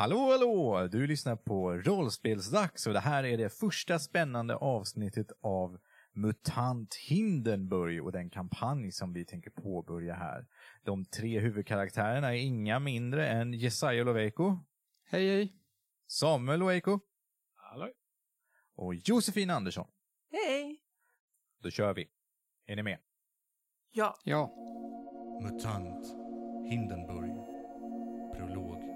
Hallå, hallå! Du lyssnar på Rollspelsdags och det här är det första spännande avsnittet av MUTANT Hindenburg och den kampanj som vi tänker påbörja här. De tre huvudkaraktärerna är inga mindre än Jesaja Loveiko, Hej, hej. Samuel Loveiko Hallå? och Josefin Andersson. Hej! Då kör vi. Är ni med? Ja, Ja. MUTANT Hindenburg Prolog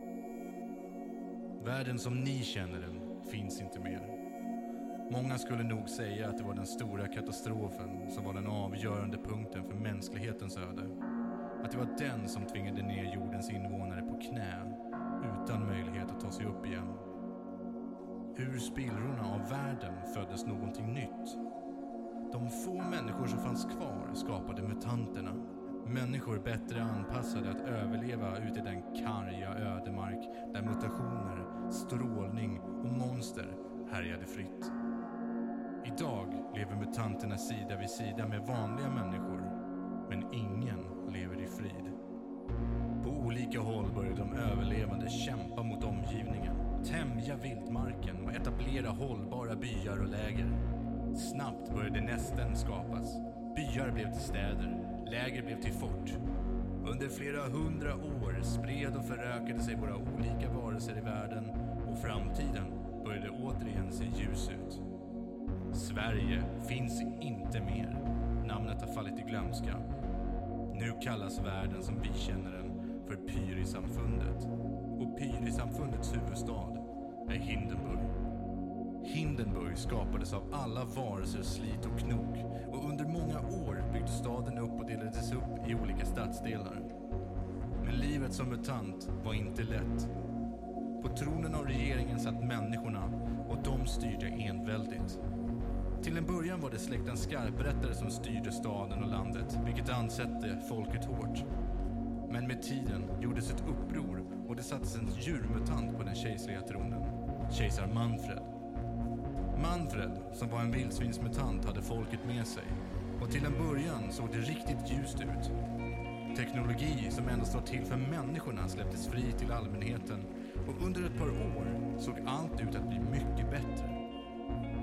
Världen som ni känner den finns inte mer. Många skulle nog säga att det var den stora katastrofen som var den avgörande punkten för mänsklighetens öde. Att det var den som tvingade ner jordens invånare på knä utan möjlighet att ta sig upp igen. Ur spillrorna av världen föddes någonting nytt. De få människor som fanns kvar skapade mutanterna. Människor bättre anpassade att överleva ute i den karga ödemark där mutationer, strålning och monster härjade fritt. Idag lever mutanterna sida vid sida med vanliga människor, men ingen lever i frid. På olika håll började de överlevande kämpa mot omgivningen, tämja vildmarken och etablera hållbara byar och läger. Snabbt började nästen skapas. Byar blev till städer, läger blev till fort. Under flera hundra år spred och förökade sig våra olika varelser i världen och framtiden började återigen se ljus ut. Sverige finns inte mer. Namnet har fallit i glömska. Nu kallas världen som vi känner den för Pyrisamfundet. Och Pyrisamfundets huvudstad är Hindenburg. Hindenburg skapades av alla varelsers slit och knok och under många år byggdes staden upp och delades upp i olika stadsdelar. Men livet som mutant var inte lätt. På tronen av regeringen satt människorna och de styrde enväldigt. Till en början var det släkten Skarprättare som styrde staden och landet, vilket ansatte folket hårt. Men med tiden gjordes ett uppror och det sattes en djurmutant på den kejserliga tronen, kejsar Manfred. Manfred, som var en vildsvinsmutant, hade folket med sig. Och till en början såg det riktigt ljust ut. Teknologi som endast var till för människorna släpptes fri till allmänheten och under ett par år såg allt ut att bli mycket bättre.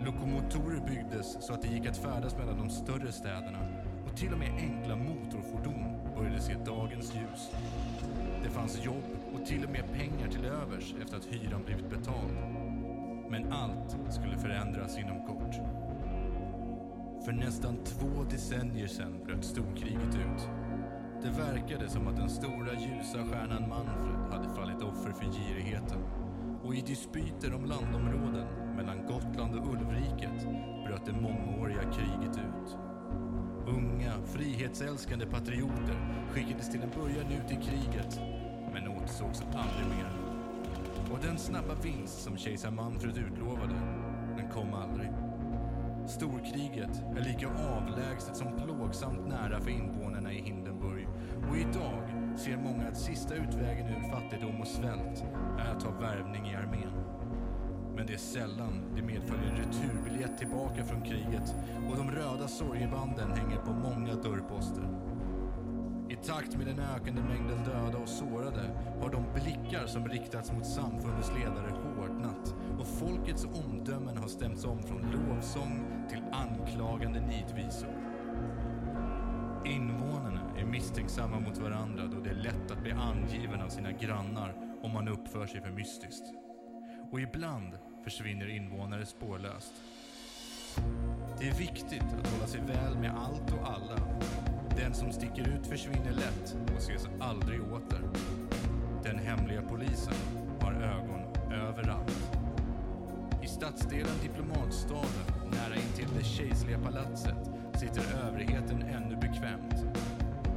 Lokomotorer byggdes så att det gick att färdas mellan de större städerna och till och med enkla motorfordon började se dagens ljus. Det fanns jobb och till och med pengar till övers efter att hyran blivit betald. Men allt skulle förändras inom kort. För nästan två decennier sedan bröt storkriget ut. Det verkade som att den stora ljusa stjärnan Manfred hade fallit offer för girigheten. Och i dispyter om landområden mellan Gotland och Ulvriket bröt det mångåriga kriget ut. Unga, frihetsälskande patrioter skickades till en början ut i kriget, men återsågs aldrig mer. Och den snabba vinst som kejsar Manfred utlovade, den kom aldrig. Storkriget är lika avlägset som plågsamt nära för invånarna i Hindenburg och idag ser många att sista utvägen ur fattigdom och svält är att ta värvning i armén. Men det är sällan det medföljer en returbiljett tillbaka från kriget och de röda sorgebanden hänger på många dörrposter. I takt med den ökande mängden döda och sårade har de blickar som riktats mot samfundets ledare hårdnat och folkets omdömen har stämts om från lovsång till anklagande nidvisor. Invånarna är misstänksamma mot varandra då det är lätt att bli angiven av sina grannar om man uppför sig för mystiskt. Och ibland försvinner invånare spårlöst. Det är viktigt att hålla sig väl med allt och alla. Den som sticker ut försvinner lätt och ses aldrig åter. Den hemliga polisen har ögon överallt. I stadsdelen Diplomatstaden, nära intill det kejserliga palatset, sitter överheten ännu bekvämt.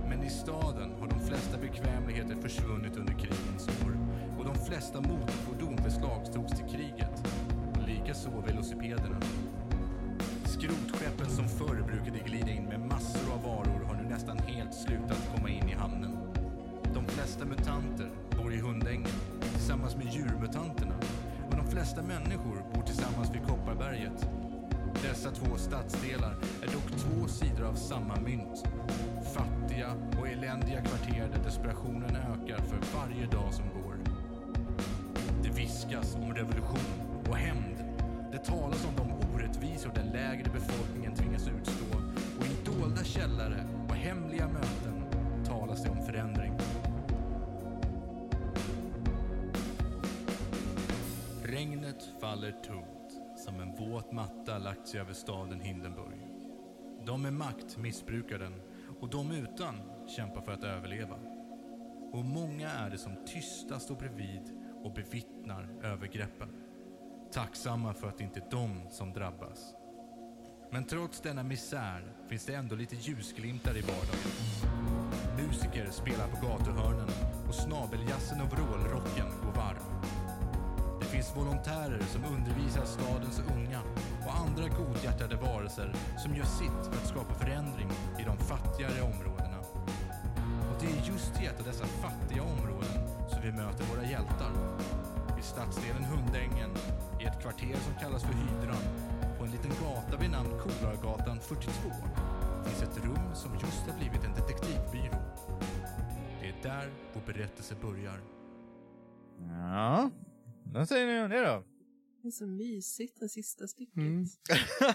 Men i staden har de flesta bekvämligheter försvunnit under krigens år och de flesta motorfordon beslagtogs till kriget. Och likaså velocipederna. Skrotskeppen som förr brukade glida in med massor av varor nästan helt slutat komma in i hamnen. De flesta mutanter bor i Hundängen tillsammans med djurmutanterna och de flesta människor bor tillsammans vid Kopparberget. Dessa två stadsdelar är dock två sidor av samma mynt. Fattiga och eländiga kvarter där desperationen ökar för varje dag som går. Det viskas om revolution och hämnd. Det talas om de orättvisor den lägre befolkningen tvingas utstå och i dolda källare hemliga möten talas det om förändring. Regnet faller tungt som en våt matta lagt sig över staden Hindenburg. De med makt missbrukar den och de utan kämpar för att överleva. Och många är det som tysta står bredvid och bevittnar övergreppen. Tacksamma för att det inte är de som drabbas. Men trots denna misär finns det ändå lite ljusglimtar i vardagen. Musiker spelar på gatuhörnen och snabeljazzen och vrålrocken går varm. Det finns volontärer som undervisar stadens unga och andra godhjärtade varelser som gör sitt för att skapa förändring i de fattigare områdena. Och det är just i ett av dessa fattiga områden som vi möter våra hjältar. I stadsdelen Hundängen, i ett kvarter som kallas för Hydran, på en liten gata vid namn Kolargatan 42, finns ett rum som just har blivit en detektivbyrå. Det är där vår berättelse börjar. Ja, vad säger ni om det då? Det är så mysigt, det sista stycket. Mm.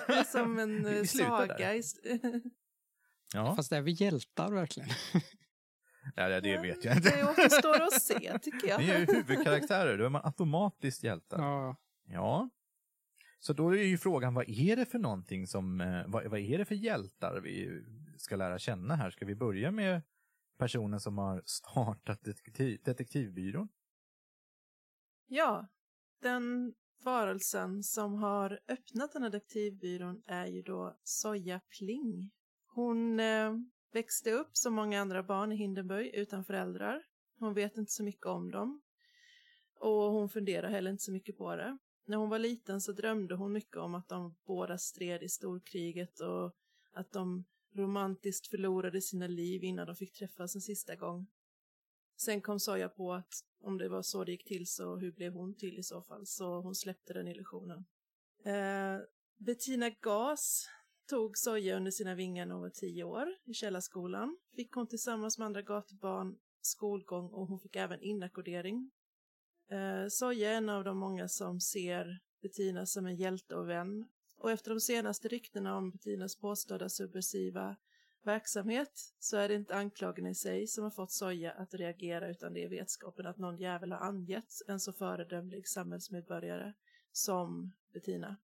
Det är som en eh, Vi saga. i Ja, Fast är vi hjältar verkligen? ja det, det vet jag inte. Det återstår att se, tycker jag. Ni är ju huvudkaraktärer, då är man automatiskt hjältar. Ja. Ja. Så då är ju frågan, vad är det för någonting som, eh, vad, vad är det för hjältar vi ska lära känna här? Ska vi börja med personen som har startat detektiv, detektivbyrån? Ja, den varelsen som har öppnat den här detektivbyrån är ju då Soja Pling. Hon eh, växte upp som många andra barn i Hindenburg utan föräldrar. Hon vet inte så mycket om dem. Och hon funderar heller inte så mycket på det. När hon var liten så drömde hon mycket om att de båda stred i storkriget och att de romantiskt förlorade sina liv innan de fick träffas en sista gång. Sen kom Soja på att om det var så det gick till så hur blev hon till i så fall? Så hon släppte den illusionen. Eh, Bettina Gas tog Soja under sina vingar när hon var tio år i källarskolan. Fick hon tillsammans med andra gatubarn skolgång och hon fick även inackordering. Eh, Soja är en av de många som ser Bettina som en hjälte och vän. Och efter de senaste ryktena om Bettinas påstådda subversiva verksamhet så är det inte anklagelsen i sig som har fått Soja att reagera utan det är vetskapen att någon jävel har angett en så föredömlig samhällsmedborgare som Bettina.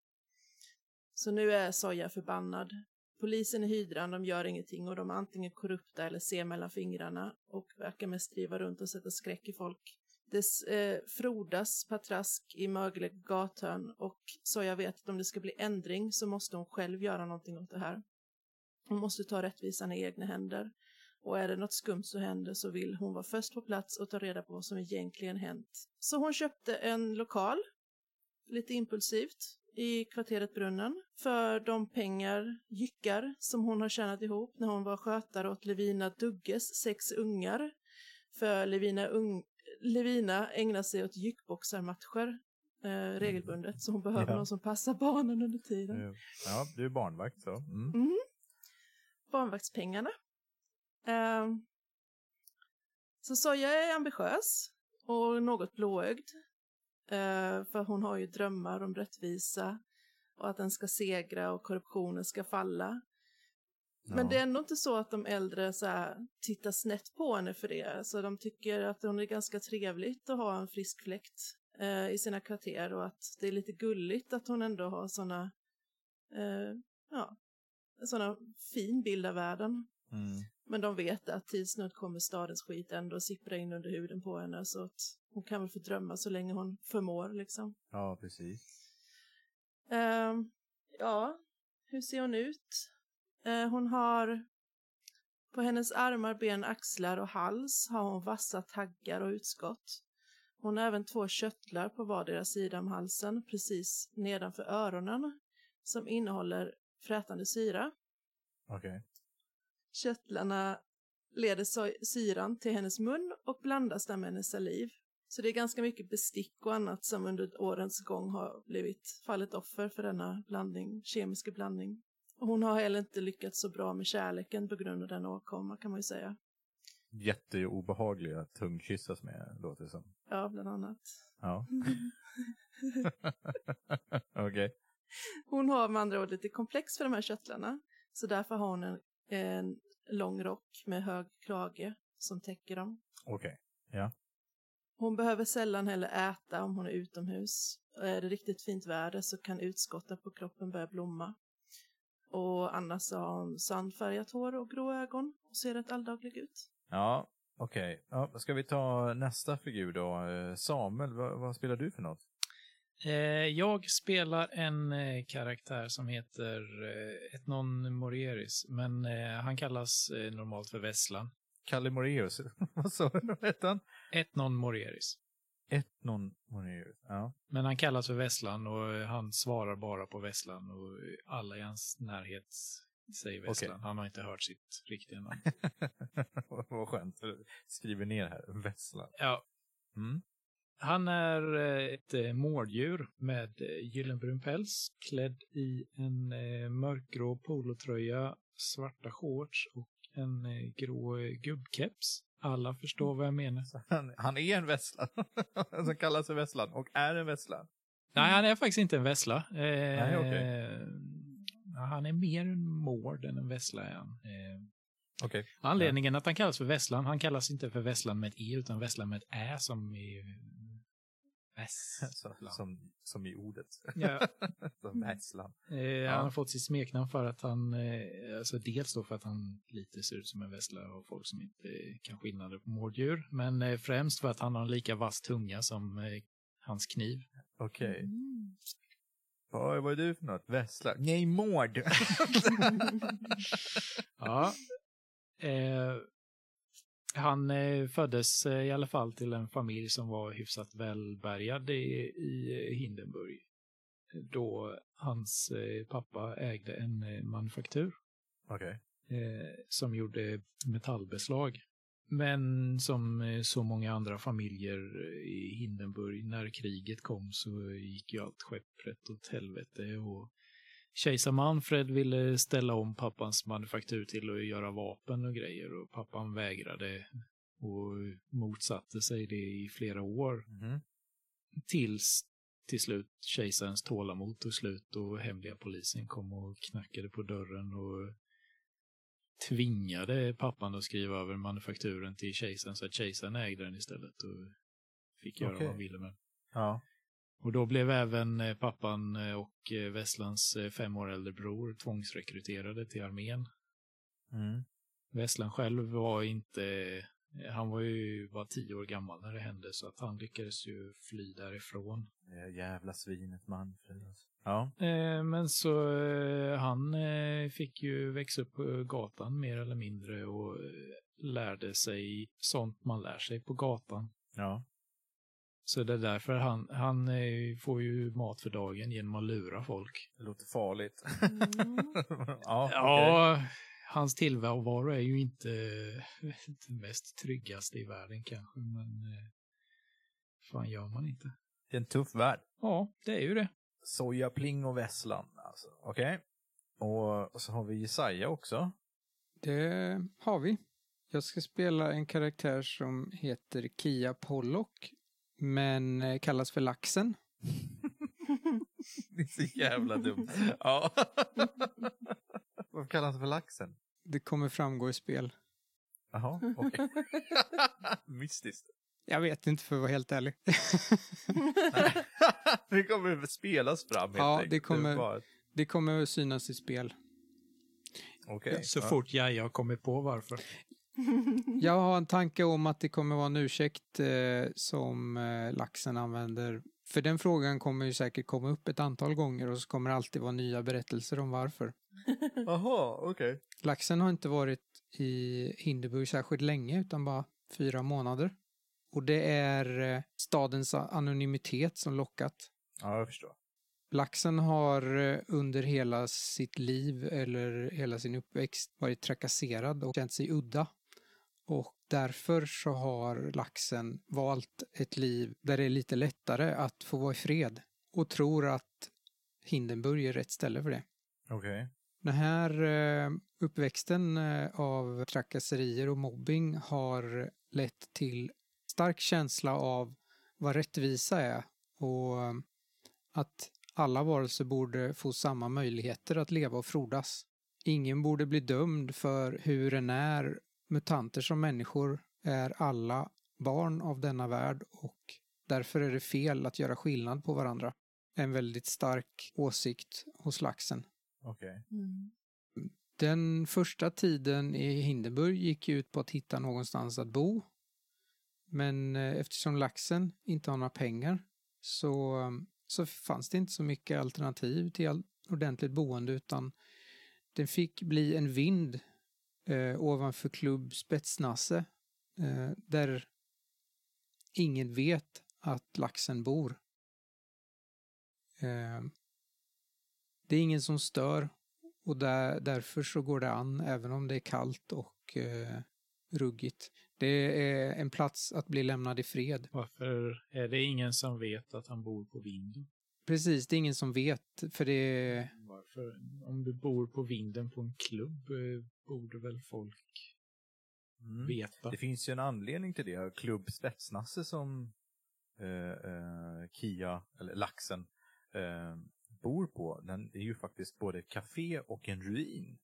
Så nu är Soja förbannad. Polisen i hydran, de gör ingenting och de är antingen korrupta eller ser mellan fingrarna och verkar mest driva runt och sätta skräck i folk. Det eh, frodas patrask i Mögle gathörn och Soja vet att om det ska bli ändring så måste hon själv göra någonting åt det här. Hon måste ta rättvisan i egna händer. Och är det något skumt som händer så vill hon vara först på plats och ta reda på vad som egentligen hänt. Så hon köpte en lokal, lite impulsivt, i kvarteret Brunnen för de pengar, jyckar, som hon har tjänat ihop när hon var skötare åt Levina Dugges sex ungar. För Levina, ung, Levina ägnar sig åt jyckboxarmatcher eh, regelbundet, så hon behöver Ja. någon som passar barnen under tiden. Ja, du är barnvakt så. Mm. Mm. Barnvaktspengarna. Ehm, så Soja är ambitiös och något blåögd. Eh, för hon har ju drömmar om rättvisa och att den ska segra och korruptionen ska falla. Men det är ändå inte så att de äldre så här, tittar snett på henne för det. Så de tycker att hon är ganska trevligt att ha en frisk fläkt eh, i sina kvarter och att det är lite gulligt att hon ändå har såna, eh, ja, sån fin bild av världen. Mm. Men de vet att tids nog kommer stadens skit ändå sippra in under huden på henne så att hon kan väl få drömma så länge hon förmår liksom. Ja, precis. Ehm, ja, hur ser hon ut? Eh, hon har på hennes armar, ben, axlar och hals har hon vassa taggar och utskott. Hon har även två köttlar på vardera sida om halsen, precis nedanför öronen, som innehåller frätande syra. Okej. Köttlarna leder syran till hennes mun och blandas där med hennes saliv. Så det är ganska mycket bestick och annat som under årens gång har blivit fallit offer för denna blandning, kemiska blandning. Hon har heller inte lyckats så bra med kärleken på grund av den åkomma kan man ju säga. Jätteobehagliga tungkyssas med, låter det som. Ja, bland annat. Ja. Okej. Hon har med andra ord lite komplex för de här körtlarna. Så därför har hon en, en lång rock med hög krage som täcker dem. Okej. Hon behöver sällan heller äta om hon är utomhus. Och är det riktigt fint väder så kan utskotten på kroppen börja blomma. Och annars så har hon sandfärgat hår och grå ögon och ser rätt alldaglig ut. Ja, okej. Ja, ska vi ta nästa figur då? Eh, Samuel, vad, vad spelar du för något? Eh, jag spelar en eh, karaktär som heter Etnon Morieris, men han kallas normalt för Vesslan. Kalle Moreus. vad sa du? Etnon Morieris. Etnon Moreus. Ja. Men han kallas för Vesslan och eh, han svarar bara på Vesslan och alla i hans närhet säger Vesslan. Han har inte hört sitt riktiga namn. vad skönt. Skriver ner här. Vesslan. Ja, Mm. Han är eh, ett eh, mårddjur med eh, gyllenbrun päls, klädd i en eh, mörkgrå polotröja, svarta shorts och en eh, grå eh, gubbkeps. Alla förstår vad jag menar. Han, han är en vesslan. som kallas för vesslan och är en vesslan. Nej, han är faktiskt inte en vessla. Eh, Nej, ja, Han är mer en mård än en vessla. Han. Eh, Okej. anledningen att han kallas för vesslan, han kallas inte för vesslan med ett e utan vesslan med ett ä som i Vesslan. som, som i ordet. Ja. som vesslan. Eh, Han har fått sitt smeknamn för att han, eh, alltså dels då för att han lite ser ut som en vessla och folk som inte eh, kan skillnader på mårddjur, men eh, främst för att han har en lika vass tunga som eh, hans kniv. Okej. Mm. Vad, vad är du för något? Vesslan? Nej, mård! Ja. Han eh, föddes eh, i alla fall till en familj som var hyfsat välbärgad i, i Hindenburg. Då hans eh, pappa ägde en manufaktur. Eh, som gjorde metallbeslag. Men som så många andra familjer i Hindenburg, när kriget kom så gick ju allt skeppret åt helvete och kejsar Manfred ville ställa om pappans manufaktur till att göra vapen och grejer och pappan vägrade och motsatte sig det i flera år Mhm. tills till slut kejsarens tålamod tog slut och hemliga polisen kom och knackade på dörren och tvingade pappan att skriva över manufakturen till kejsaren så att kejsaren ägde den istället och fick göra Okej. vad han ville med den. Ja. Och då blev även eh, pappan eh, och eh, Vesslans fem år äldre bror tvångsrekryterade till armén. Mm. Vesslan själv var inte, han var ju bara tio år gammal när det hände så att han lyckades ju fly därifrån. Det jävla svinet alltså. Ja. Men så han fick ju växa upp på gatan mer eller mindre och lärde sig sånt man lär sig på gatan. Ja. Så det är därför han, han eh, får ju mat för dagen genom att lura folk. Det låter farligt. Mm. ja, Ja, hans tillvaro är ju inte det mest tryggaste i världen kanske, men eh, fan gör man inte. Det är en tuff värld. Ja, det är ju det. Soja, pling och vesslan. Alltså. Okej. Och, och så har vi Jesaja också. Det har vi. Jag ska spela en karaktär som heter Kia Pollock, men eh, kallas för Laxen. Det är så jävla dumt. Ja. Varför kallas han för laxen? Det kommer framgå i spel. Jaha, okej. Mystiskt. Jag vet inte för att vara helt ärlig. det kommer spelas fram helt Ja, det kommer- bara- Det kommer att synas i spel. Okej. Så Ja. fort jag har kommit på varför. Jag har en tanke om att det kommer vara en ursäkt eh, som eh, Laxen använder. För den frågan kommer ju säkert komma upp ett antal gånger och så kommer det alltid vara nya berättelser om varför. Jaha, okej. Laxen har inte varit i Hindenburg särskilt länge utan bara fyra månader. Och det är eh, stadens anonymitet som lockat. Ja, jag förstår. Laxen har eh, under hela sitt liv eller hela sin uppväxt varit trakasserad och känt sig udda. Och därför så har laxen valt ett liv där det är lite lättare att få vara i fred och tror att Hindenburg är rätt ställe för det. Okej. Den här eh, uppväxten eh, av trakasserier och mobbing har lett till stark känsla av vad rättvisa är och att alla varelser borde få samma möjligheter att leva och frodas. Ingen borde bli dömd för hur en är. Mutanter som människor är alla barn av denna värld och därför är det fel att göra skillnad på varandra. En väldigt stark åsikt hos laxen. Okej. Mm. Den första tiden i Hindenburg gick ut på att hitta någonstans att bo. Men eh, eftersom laxen inte har några pengar så, så fanns det inte så mycket alternativ till ordentligt boende utan den fick bli en vind eh, ovanför klubb Spetsnasse eh, där ingen vet att laxen bor. Eh, det är ingen som stör och där, därför så går det an även om det är kallt och eh, ruggigt. Det är en plats att bli lämnad i fred. Varför är det ingen som vet att han bor på vinden? Precis, det är ingen som vet för det är Varför? Om du bor på vinden på en klubb eh, borde väl folk Mm. veta? Det finns ju en anledning till det. Klubb Spetsnase som eh, eh, Kia, eller Laxen, eh, bor på, den är ju faktiskt både ett café och en ruin.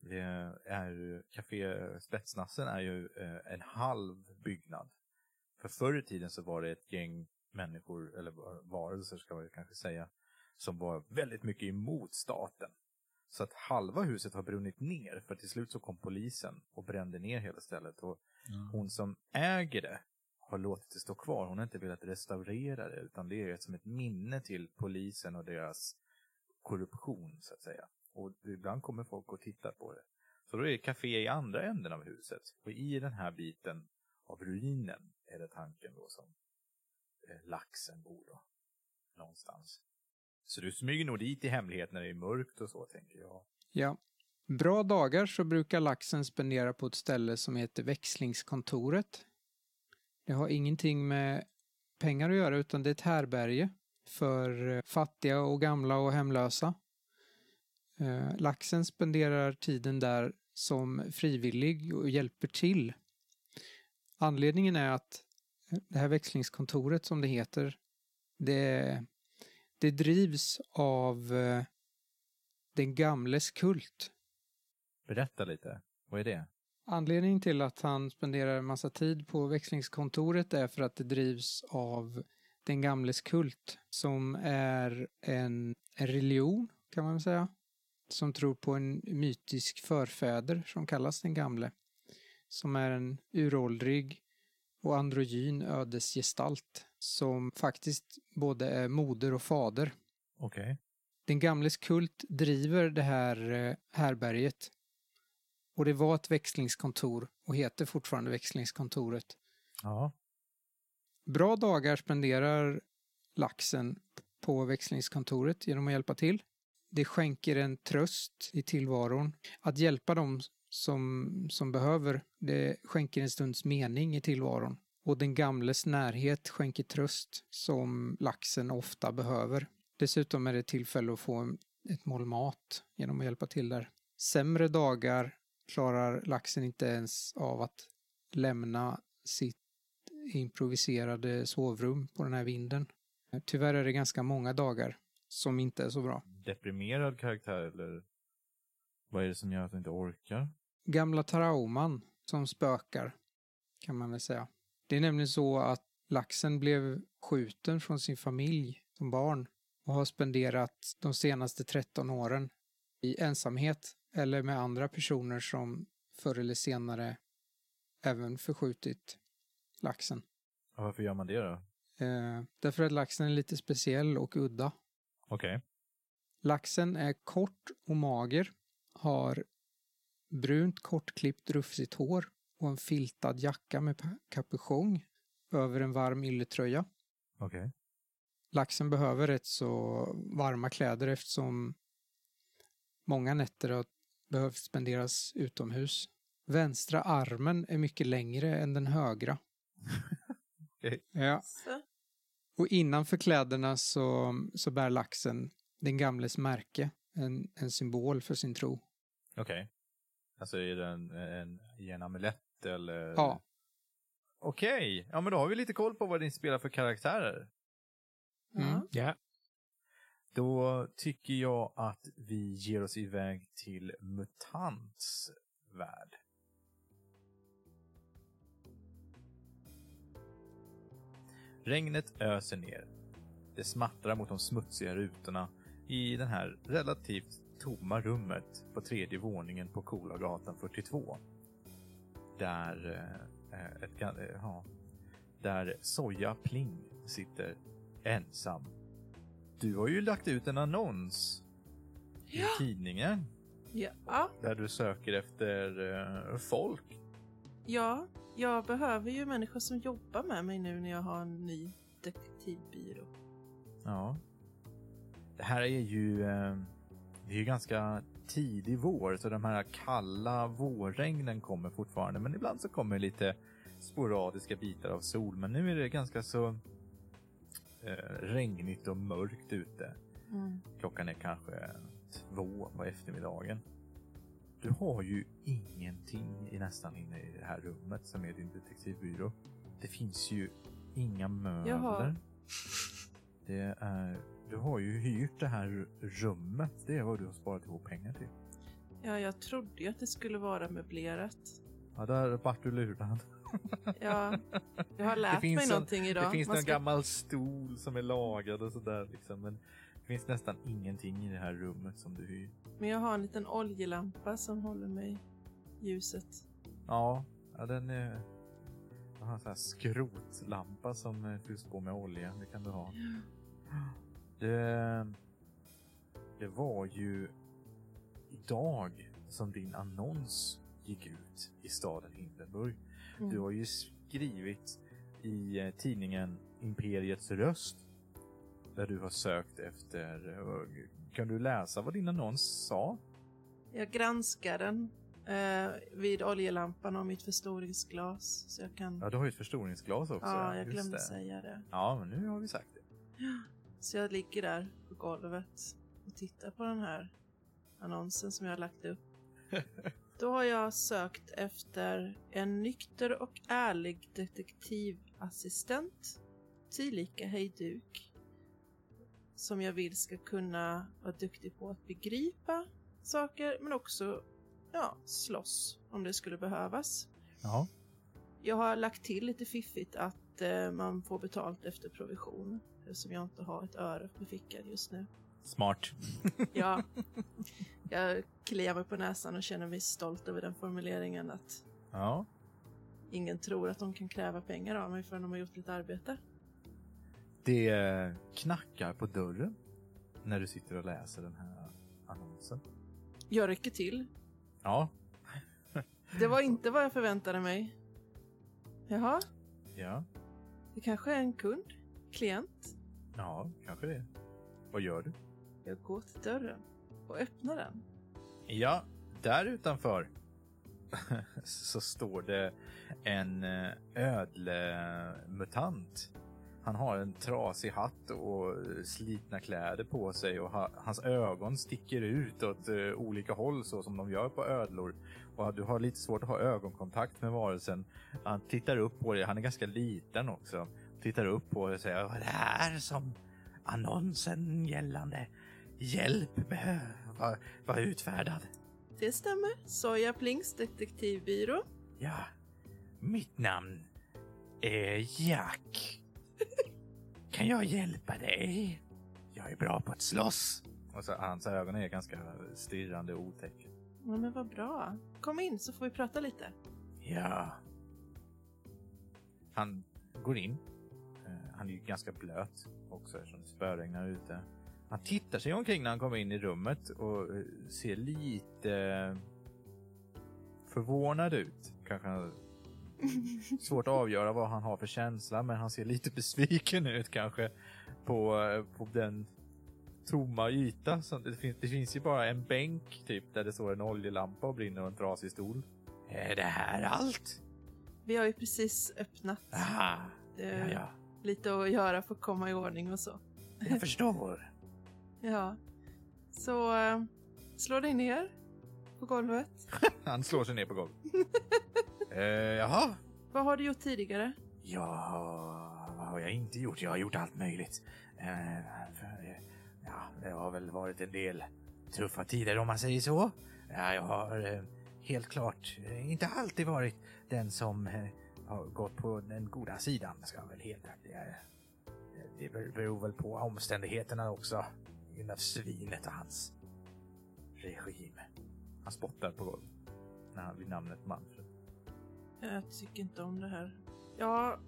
Det är, café Spetsnassen är ju eh, en halv byggnad. För förr i tiden så var det ett gäng människor, eller varelser ska man kanske säga, som var väldigt mycket emot staten. Så att halva huset har brunnit ner, för till slut så kom polisen och brände ner hela stället. Och Ja. hon som äger det har låtit det stå kvar. Hon har inte velat restaurera det, utan det är som ett minne till polisen och deras korruption, så att säga. Och ibland kommer folk och tittar på det. Så då är det café i andra änden av huset. Och i den här biten av ruinen är det tanken då som Eh, laxen bor då. Någonstans. Så du smyger nog dit i hemlighet när det är mörkt och så, tänker jag. Ja. Bra dagar så brukar laxen spendera på ett ställe som heter växlingskontoret. Det har ingenting med pengar att göra utan det är ett härberge för eh, fattiga och gamla och hemlösa. Eh, laxen spenderar tiden där som frivillig och hjälper till. Anledningen är att det här växlingskontoret som det heter, det, det drivs av eh, den gamles kult. Berätta lite. Vad är det? Anledningen till att han spenderar en massa tid på växlingskontoret är för att det drivs av den gamles kult som är en, religion kan man säga. Som tror på en mytisk förfäder som kallas den gamle. Som är en uråldrig och androgyn ödesgestalt som faktiskt både är moder och fader. Okej. Den gamles kult driver det här eh, härberget. Och det var ett växlingskontor och heter fortfarande växlingskontoret. Ja. Bra dagar spenderar laxen på växlingskontoret genom att hjälpa till. Det skänker en tröst i tillvaron. Att hjälpa dem som, som behöver, det skänker en stunds mening i tillvaron. Och den gamles närhet skänker tröst som laxen ofta behöver. Dessutom är det tillfälle att få ett mål mat genom att hjälpa till där. Sämre dagar klarar laxen inte ens av att lämna sitt improviserade sovrum på den här vinden. Tyvärr är det ganska många dagar som inte är så bra. Deprimerad karaktär eller vad är det som gör att den inte orkar? Gamla trauman som spökar, kan man väl säga. Det är nämligen så att laxen blev skjuten från sin familj som barn och har spenderat de senaste 13 åren i ensamhet eller med andra personer som förr eller senare även förskjutit laxen. Ja, Varför gör man det då? Eh, därför att laxen är lite speciell och udda. Okej. Laxen är kort och mager, har brunt kortklippt rufsigt hår och en filtad jacka med kapuschong över en varm ylletröja. Okej. Laxen behöver rätt så varma kläder eftersom många nätter har behövt spenderas utomhus. Vänstra armen är mycket längre än den högra. Okej. Ja. Och innanför kläderna så, så bär laxen den gamles märke, en, en symbol för sin tro. Okej. Alltså är det en, i en amulett eller? Ja. Okej, ja men då har vi lite koll på vad ni spelar för karaktärer. Mm. Ja. Ja. Då tycker jag att vi ger oss iväg till MUTANTs värld. Regnet öser ner. Det smattrar mot de smutsiga rutorna i det här relativt tomma rummet på tredje våningen på Kolagatan 42. Där, eh, ett, ga- eh, ja, där Soja Pling sitter ensam du har ju lagt ut en annons i Ja. tidningen Ja. där du söker efter eh, folk. ja, jag behöver ju människor som jobbar med mig nu när jag har en ny detektivbyrå. Ja. Det här är ju, eh, det är ju ganska tidig vår så de här kalla vårregnen kommer fortfarande men ibland så kommer lite sporadiska bitar av sol men nu är det ganska så eh, regnigt och mörkt ute. Mm. Klockan är kanske två på eftermiddagen. Du har ju ingenting i nästan inne i det här rummet som är din detektivbyrå. Det finns ju inga möbler. Jaha. Det är, du har ju hyrt det här rummet. Det är vad du har sparat ihop pengar till. Ja, jag trodde ju att det skulle vara möblerat. Ja, där vart du lurad. Ja, jag har lärt mig en- någonting idag. Det finns Man en ska- gammal stol som är lagad och sådär liksom. Men det finns nästan ingenting i det här rummet som du hyr. Men jag har en liten oljelampa som håller mig ljuset. Ja, ja den är... Jag har en sån här skrotlampa som eh, fylls på med olja. Det kan du ha. Det, det var ju idag som din annons gick ut i staden Hindenburg. Mm. Du har ju skrivit i eh, tidningen Imperiets röst där du har sökt efter... eh, Kan du läsa vad din annons sa? Jag granskar den eh, vid oljelampan och mitt förstoringsglas. Så jag kan... Ja, du har ju ett förstoringsglas också. ja, jag glömde det. säga det. Ja, men nu har vi sagt det. Så jag ligger där på golvet och tittar på den här annonsen som jag har lagt upp. Då har jag sökt efter en nykter och ärlig detektivassistent, tillika hejduk, som jag vill ska kunna vara duktig på att begripa saker, men också ja, slåss om det skulle behövas. Ja. Jag har lagt till lite fiffigt att eh, man får betalt efter provision, eftersom jag inte har ett öre på fickan just nu. Smart. Ja, jag kliar mig på näsan och känner mig stolt över den formuleringen att Ja. ingen tror att de kan kräva pengar av mig förrän de har gjort ett arbete. Det knackar på dörren när du sitter och läser den här annonsen. Jag räcker till. Ja. Det var inte vad jag förväntade mig. Jaha, Ja. det kanske är en kund? Klient? Ja, kanske det. Vad gör du? Jag går till dörren och öppnar den. Ja, där utanför så står det en eh, ödlemutant. Han har en trasig hatt och slitna kläder på sig och ha, hans ögon sticker ut åt eh, olika håll så som de gör på ödlor. Och du har lite svårt att ha ögonkontakt med varelsen. Han tittar upp på dig, han är ganska liten också. Tittar upp och säger vad är det här som annonsen gällande hjälp var, var utfärdad. Det stämmer. Soja Plings detektivbyrå. Ja, mitt namn är Jack. Kan jag hjälpa dig? Jag är bra på att slåss. Och så, hans ögon är ganska stirrande och otäcka. Ja, men vad bra. Kom in så får vi prata lite. Ja. Han går in. Han är ju ganska blöt också eftersom det spöregnar ute. Han tittar sig omkring när han kommer in i rummet och eh, ser lite förvånad ut. Kanske svårt att avgöra vad han har för känsla men han ser lite besviken ut kanske på, eh, på den tomma yta. Som, det, finns, det finns ju bara en bänk typ där det står en oljelampa och brinner och en trasig stol. Är det här allt? Vi har ju precis öppnat. Aha, Eh, ja, ja. Lite att göra för att komma i ordning och så. Jag förstår. Ja. Så eh, slå dig ner på golvet. Han slår sig ner på golvet. eh, jaha, Vad har du gjort tidigare? Ja, vad har jag inte gjort? Jag har gjort allt möjligt. Eh, för, ja, det har väl varit en del tuffa tider om man säger så. Ja, jag har eh, helt klart eh, inte alltid varit den som eh, har gått på den goda sidan, ska jag väl helt ärligt. Det beror väl på omständigheterna också. Det där svinet och hans regim. Han spottar på golvet när han vid namnet Manfred. Jag tycker inte om det här. Ja,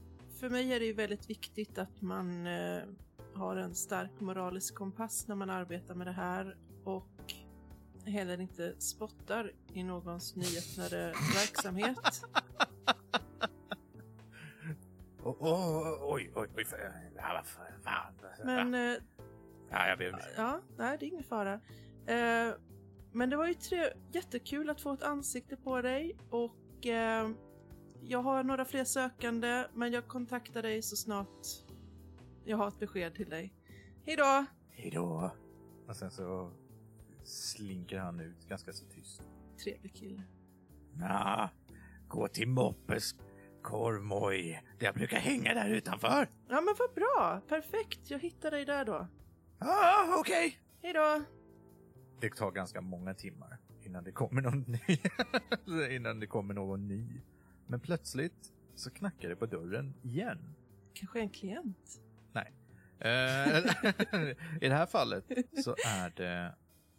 för mig är det ju väldigt viktigt att man eh, har en stark moralisk kompass när man arbetar med det här och heller inte spottar i någons nyöppnade verksamhet. Oh, oh, oj, oj, oj. för- Ja, vad fan. Men eh, Ja, jag ber om ja, nej, det är ingen fara. Eh, men det var ju tre- jättekul att få ett ansikte på dig och eh, jag har några fler sökande men jag kontaktar dig så snart jag har ett besked till dig. Hej då! Hej då. Och sen så slinker han ut ganska så tyst. Trevlig kille. Ja, gå till Moppes korvmoj. Jag brukar hänga där utanför. Ja men vad bra! Perfekt, jag hittar dig där då. Ja, okej. Hej då! Det tar ganska många timmar innan det kommer någon ny. innan det kommer någon ny. Men plötsligt så knackar det på dörren igen. Kanske en klient? Nej. Eh, I det här fallet så är det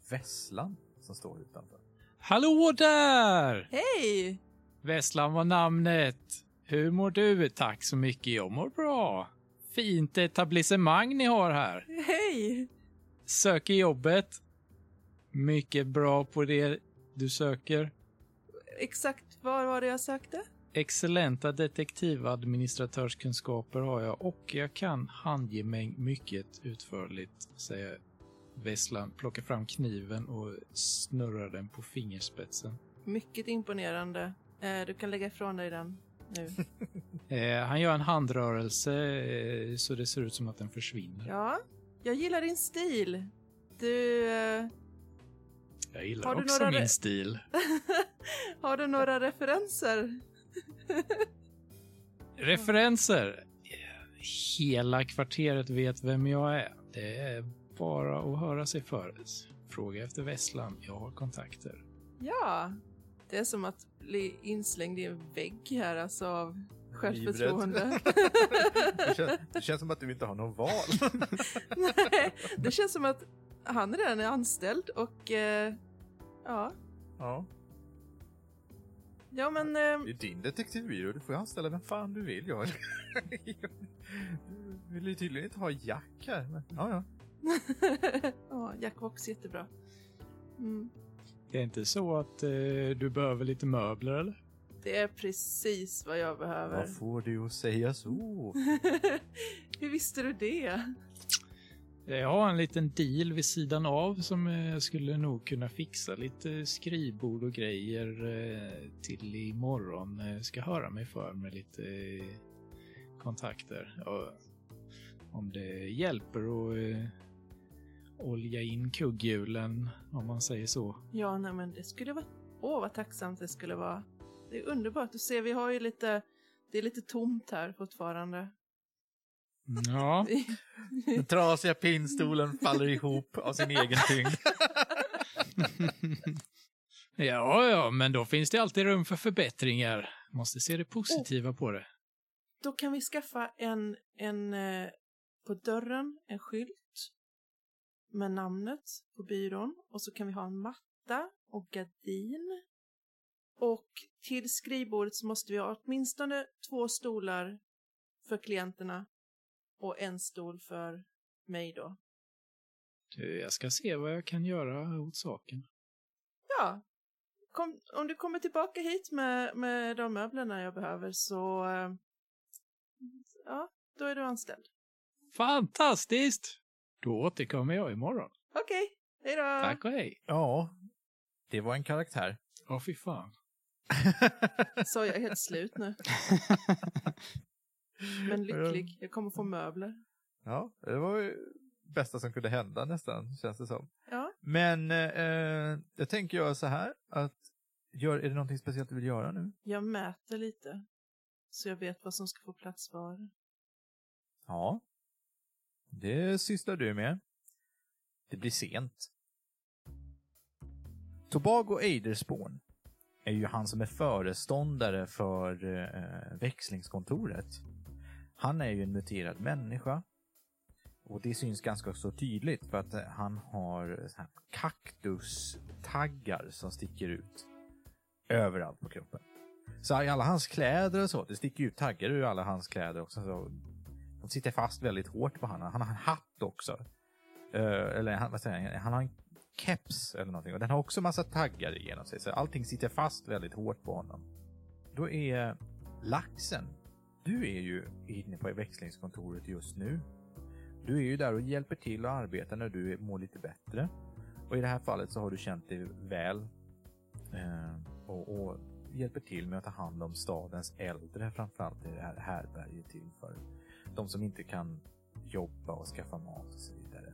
Vesslan som står utanför. Hallå där! Hej! Vesslan var namnet. Hur mår du? Tack så mycket, jag mår bra. Fint etablissemang ni har här. Hej! Söker jobbet. Mycket bra på det du söker. Exakt vad var det jag sökte? Excellenta detektivadministratörskunskaper har jag och jag kan handge mig mycket utförligt, säger Vesslan, plockar fram kniven och snurrar den på fingerspetsen. Mycket imponerande. Eh, du kan lägga ifrån dig den nu. Eh, han gör en handrörelse eh, så det ser ut som att den försvinner. Ja, jag gillar din stil. Du... Eh, Jag gillar Har också några min stil. har du några referenser? Referenser. Hela kvarteret vet vem jag är. Det är bara att höra sig för. Fråga efter Vesslan. Jag har kontakter. Ja, det är som att bli inslängd i en vägg här alltså av självförtroende. det, känns, det känns som att du inte har någon val. Nej, det känns som att han redan är anställd och eh, ja, ja, ja men eh, det är din detektivbyrå. Du får anställa vem fan du vill. Jag. Du vill ju tydligen inte ha Jack här. Men, ja, ja. ja, Jack var också jättebra. Mm. Det är inte så att eh, du behöver lite möbler eller? Det är precis vad jag behöver. Vad får du att säga så? Hur visste du det? Jag har en liten deal vid sidan av som eh, jag skulle nog kunna fixa lite skrivbord och grejer eh, till imorgon. Jag ska höra mig för med lite eh, kontakter. Och om det hjälper att eh, olja in kugghjulen, om man säger så. Ja, nej men det skulle vara... Åh, vad tacksamt det skulle vara. Det är underbart. Du ser, vi har ju lite... Det är lite tomt här fortfarande. Ja, Den trasiga pinnstolen faller ihop av sin egen tyngd. ja, ja, men då finns det alltid rum för förbättringar. Måste se det positiva på det. Då kan vi skaffa en, en eh, på dörren, en skylt med namnet på byrån och så kan vi ha en matta och gardin. Och till skrivbordet så måste vi ha åtminstone två stolar för klienterna och en stol för mig då. Du, Jag ska se vad jag kan göra åt saken. Ja, kom, om du kommer tillbaka hit med, med de möblerna jag behöver så eh, ja, då är du anställd. Fantastiskt! Då återkommer jag imorgon. Okej, hej då! Tack och hej. Ja, det var en karaktär. Ja, fy fan. Så jag är helt slut nu. Men lycklig. Jag kommer få möbler. Ja, det var ju bästa som kunde hända nästan, känns det som. Ja. Men eh, jag tänker göra så här att, gör, är det någonting speciellt du vill göra nu? Jag mäter lite. Så jag vet vad som ska få plats var. Ja. Det sysslar du med. Det blir sent. Tobago Eidersborn är ju han som är föreståndare för eh, växlingskontoret. Han är ju en muterad människa. Och det syns ganska så tydligt för att eh, han har kaktustaggar som sticker ut överallt på kroppen. Så i alla hans kläder och så, det sticker ut taggar ur alla hans kläder också. Så de sitter fast väldigt hårt på honom. Han har en hatt också. Uh, eller han, vad säger jag, han har en keps eller någonting. Och den har också massa taggar igenom sig. Så allting sitter fast väldigt hårt på honom. Då är laxen. Du är ju inne på växlingskontoret just nu. Du är ju där och hjälper till och arbetar när du mår lite bättre. Och i det här fallet så har du känt dig väl. Eh, och, och hjälper till med att ta hand om stadens äldre framförallt i det här härberget till för de som inte kan jobba och skaffa mat och så vidare.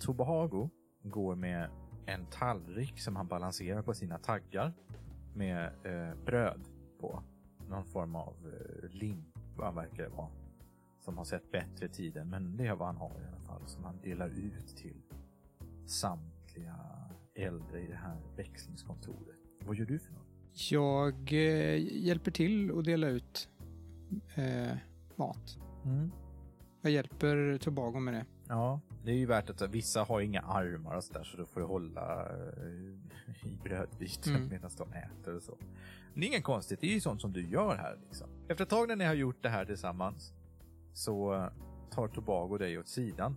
Tobahago går med en tallrik som han balanserar på sina taggar med eh, bröd på. Någon form av eh, limpa verkar det vara. Som har sett bättre tider, men det är vad han har i alla fall. Som han delar ut till samtliga äldre i det här växlingskontoret. Vad gör du för något? Jag eh, hjälper till att dela ut eh, mat. Mm. Jag hjälper Tobago med det. Ja, det är ju värt att vissa har inga armar och sådär så då får du hålla eh, i brödbiten Mm. medan de äter och så. Men det är inget konstigt, det är ju sånt som du gör här liksom. Efter ett tag när ni har gjort det här tillsammans så tar Tobago dig åt sidan.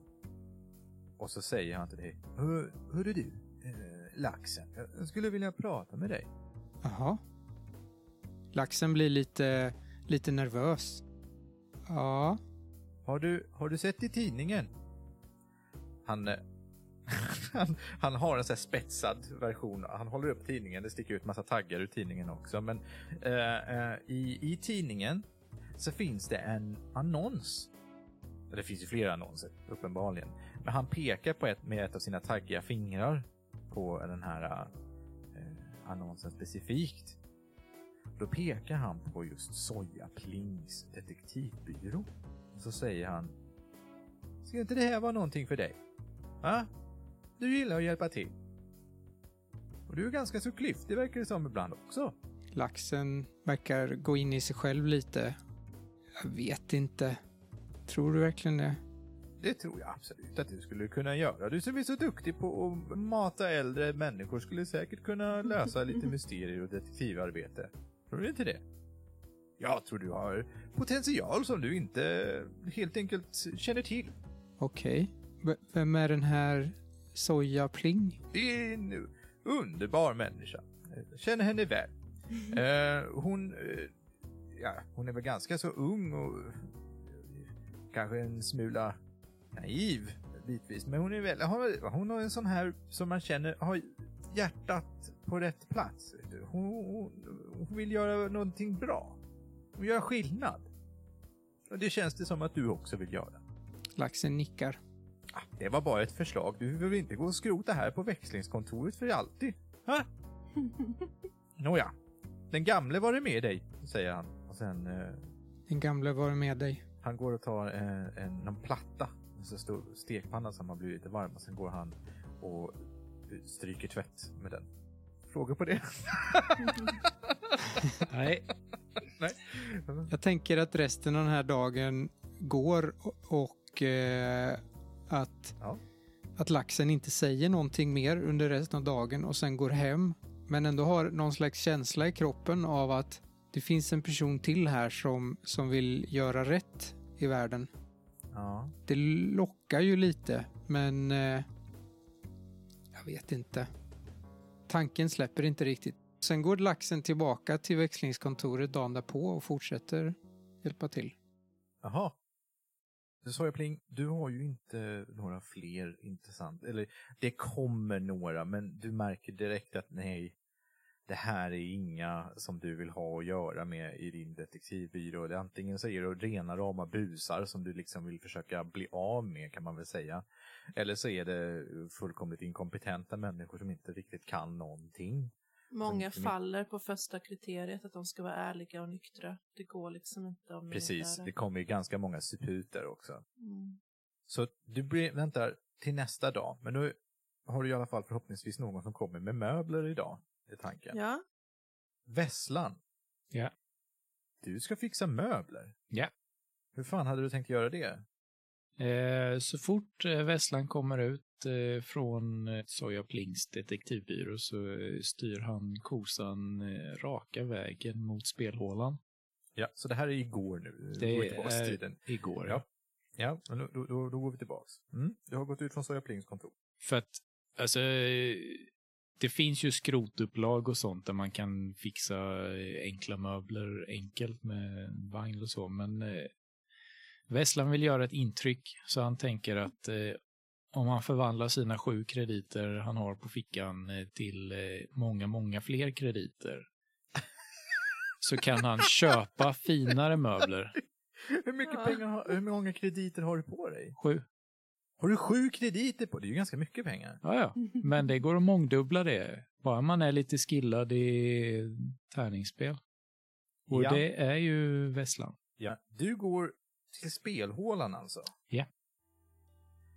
Och så säger han till dig. Hör, hörru du, eh, laxen, jag skulle vilja prata med dig. Jaha. Laxen blir lite, lite nervös. Ja, Har du, har du sett i tidningen? Han, eh, han, han har en så här spetsad version. Han håller upp tidningen. Det sticker ut massa taggar ur tidningen också. Men eh, eh, i, i tidningen så finns det en annons. Det finns ju flera annonser, uppenbarligen. Men han pekar på ett, med ett av sina taggiga fingrar på den här eh, annonsen specifikt. Då pekar han på just Soja Plings detektivbyrå. Så säger han. Ska inte det här vara någonting för dig? Va? Du gillar att hjälpa till. Och du är ganska så klyftig verkar det som ibland också. laxen verkar gå in i sig själv lite. Jag vet inte. Tror du verkligen det? Det tror jag absolut att du skulle kunna göra. Du som är så duktig på att mata äldre människor skulle säkert kunna lösa lite mysterier och detektivarbete. Tror du inte det? Jag tror du har potential som du inte helt enkelt känner till. Okej. V- Vem är den här Soja Pling? Det är en underbar människa. Jag känner henne väl. Eh, hon, eh, ja, hon är väl ganska så ung och eh, kanske en smula naiv bitvis. Men hon är väl, har- hon har en sån här som man känner har hjärtat på rätt plats. Hon, hon, hon vill göra någonting bra. Hon gör skillnad. Och det känns det som att du också vill göra. Laxen nickar. Ah, Det var bara ett förslag. Du vill inte gå och skrota här på växlingskontoret för alltid? Ha? Nåja. Den gamle var det med dig, säger han. Och sen, eh, Den gamle var med dig. han går och tar eh, en, någon platta, en så stor stekpanna som har blivit lite varm. Och sen går han och stryker tvätt med den. Frågor på det? Nej, Jag tänker att resten av den här dagen går och, och eh, att, Ja. att laxen inte säger någonting mer under resten av dagen och sen går hem. Men ändå har någon slags känsla i kroppen av att det finns en person till här som, som vill göra rätt i världen. ja. Det lockar ju lite, men eh, jag vet inte. Tanken släpper inte riktigt. Sen går laxen tillbaka till växlingskontoret dagen därpå och fortsätter hjälpa till. Jaha. Du sa jag Pling, du har ju inte några fler intressanta, eller det kommer några, men du märker direkt att nej, det här är inga som du vill ha att göra med i din detektivbyrå. Det, antingen så är det rena rama busar som du liksom vill försöka bli av med kan man väl säga. Eller så är det fullkomligt inkompetenta människor som inte riktigt kan någonting. Många faller på första kriteriet, att de ska vara ärliga och nyktra. Det går liksom inte om Precis, det kommer ju ganska många suputer också. Mm. Så du väntar till nästa dag, men då har du i alla fall förhoppningsvis någon som kommer med möbler idag, är tanken. Ja, Vesslan. Ja. Du ska fixa möbler. Ja. Hur fan hade du tänkt göra det? Eh, så fort eh, Vesslan kommer ut eh, från Soja Plings detektivbyrå så styr han kosan eh, raka vägen mot spelhålan. Ja, så det här är igår nu. Det är igår. Ja. Ja, men då, då, då går vi tillbaks. Mm. Du har gått ut från Soja Plings kontor. För att, alltså, det finns ju skrotupplag och sånt där man kan fixa eh, enkla möbler enkelt med vagn och så, men eh, Vesslan vill göra ett intryck så han tänker att eh, om han förvandlar sina sju krediter han har på fickan eh, till eh, många, många fler krediter så kan han köpa finare möbler. Hur mycket pengar har, hur många krediter har du på dig? Sju. Har du sju krediter på? Det är ju ganska mycket pengar. Ja, ja. Men det går att mångdubbla det. Bara man är lite skillad i tärningsspel. Och Ja. det är ju Vesslan. Ja. Du går till spelhålan alltså? Ja.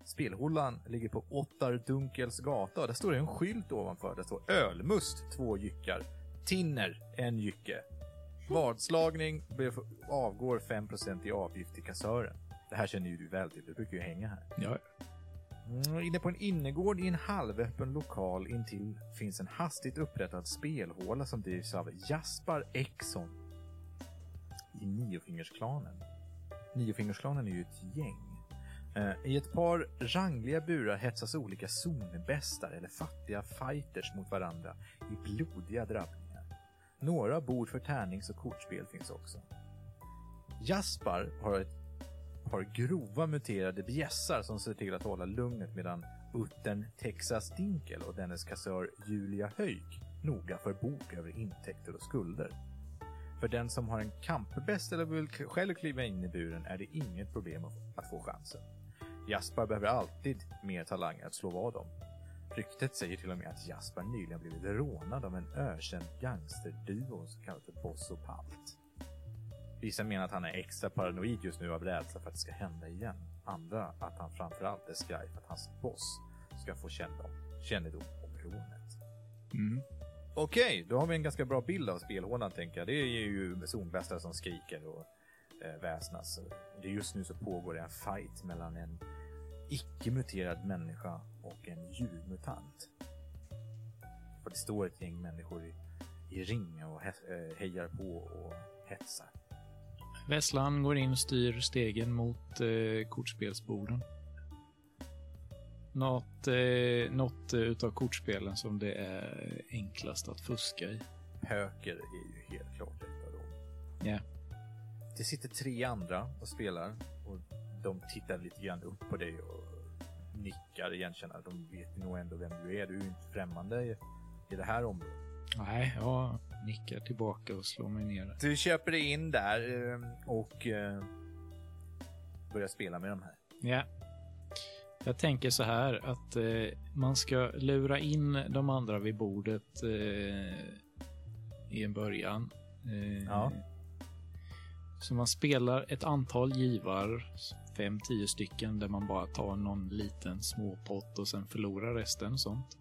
Spelhålan ligger på Ottardunkels gata. Där står det en skylt ovanför. Där står ölmust, två jyckar. Tinner, en jycke. Vadslagning avgår 5% i avgift till kassören. Det här känner ju du väl till, du brukar ju hänga här. Ja. Mm, inne på en innergård i en halvöppen lokal intill finns en hastigt upprättad spelhåla som drivs av Jaspar Exon i Niofingersklanen. Niofingersklanen är ju ett gäng. Eh, I ett par rangliga burar hetsas olika zonbästar eller fattiga fighters mot varandra i blodiga drabbningar. Några bord för tärnings och kortspel finns också. Jaspar har ett par grova muterade bjässar som ser till att hålla lugnet medan uttern Texas Dinkel och dennes kassör Julia Höjk noga för bok över intäkter och skulder. För den som har en kampbäst eller vill själv kliva in i buren är det inget problem att- att få chansen. Jaspar behöver alltid mer talanger att slå vad om. Ryktet säger till och med att Jaspar nyligen blivit rånad av en ökänd gangsterduo som kallas för Boss och Palt. Vissa menar att han är extra paranoid just nu av rädsla för att det ska hända igen. Andra att han framförallt är skraj för att hans boss ska få kännedom, kännedom om rånet. Mm. Okej, då har vi en ganska bra bild av spelhålan tänker jag. Det är ju zonbästar som skriker och eh, väsnas. Just nu så pågår det en fight mellan en icke-muterad människa och en djurmutant. Och det står ett gäng människor i, i ring och he- eh, hejar på och hetsar. Vesslan går in och styr stegen mot eh, kortspelsborden. Något, eh, något eh, utav kortspelen som det är enklast att fuska i. Höker är ju helt klart ett av dem. Ja. Det sitter tre andra och spelar och de tittar lite grann upp på dig och nickar igenkännande. De vet nog ändå vem du är. Du är ju inte främmande i, i det här området. Nej, jag nickar tillbaka och slår mig ner. Du köper dig in där eh, och eh, börjar spela med de här. Ja. Jag tänker så här att eh, man ska lura in de andra vid bordet eh, i en början. Ja. Så man spelar ett antal givar, fem, tio stycken, där man bara tar någon liten småpott och sen förlorar resten och sånt.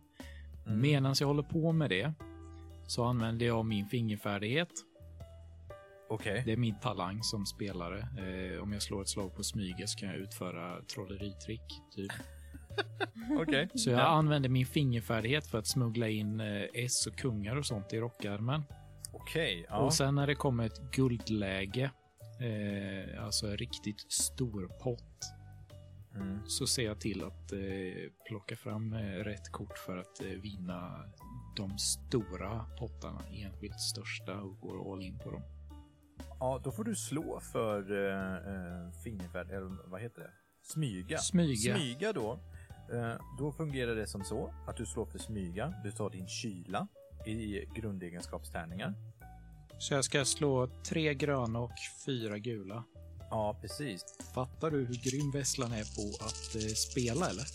Mm. Medan jag håller på med det så använder jag min fingerfärdighet. Okej. Det är min talang som spelare. Eh, om jag slår ett slag på smyga så kan jag utföra trolleritrick, typ. Okej. Så jag Ja. använder min fingerfärdighet för att smuggla in eh, S och kungar och sånt i rockärmen. Okej. Ja. Och sen när det kommer ett guldläge, eh, alltså en riktigt stor pott, Mm. så ser jag till att eh, plocka fram eh, rätt kort för att eh, vinna de stora pottarna, enskilt största och går all in på dem. ja, då får du slå för uh, uh, fingerfärd, eller vad heter det? Smyga. Smyga. Smyga då. Eh, då fungerar det som så att du slår för smyga. Du tar din kyla i grundegenskapstärningar. Så jag ska slå tre gröna och fyra gula. Ja, precis. Fattar du hur grym Vesslan är på att eh, spela eller?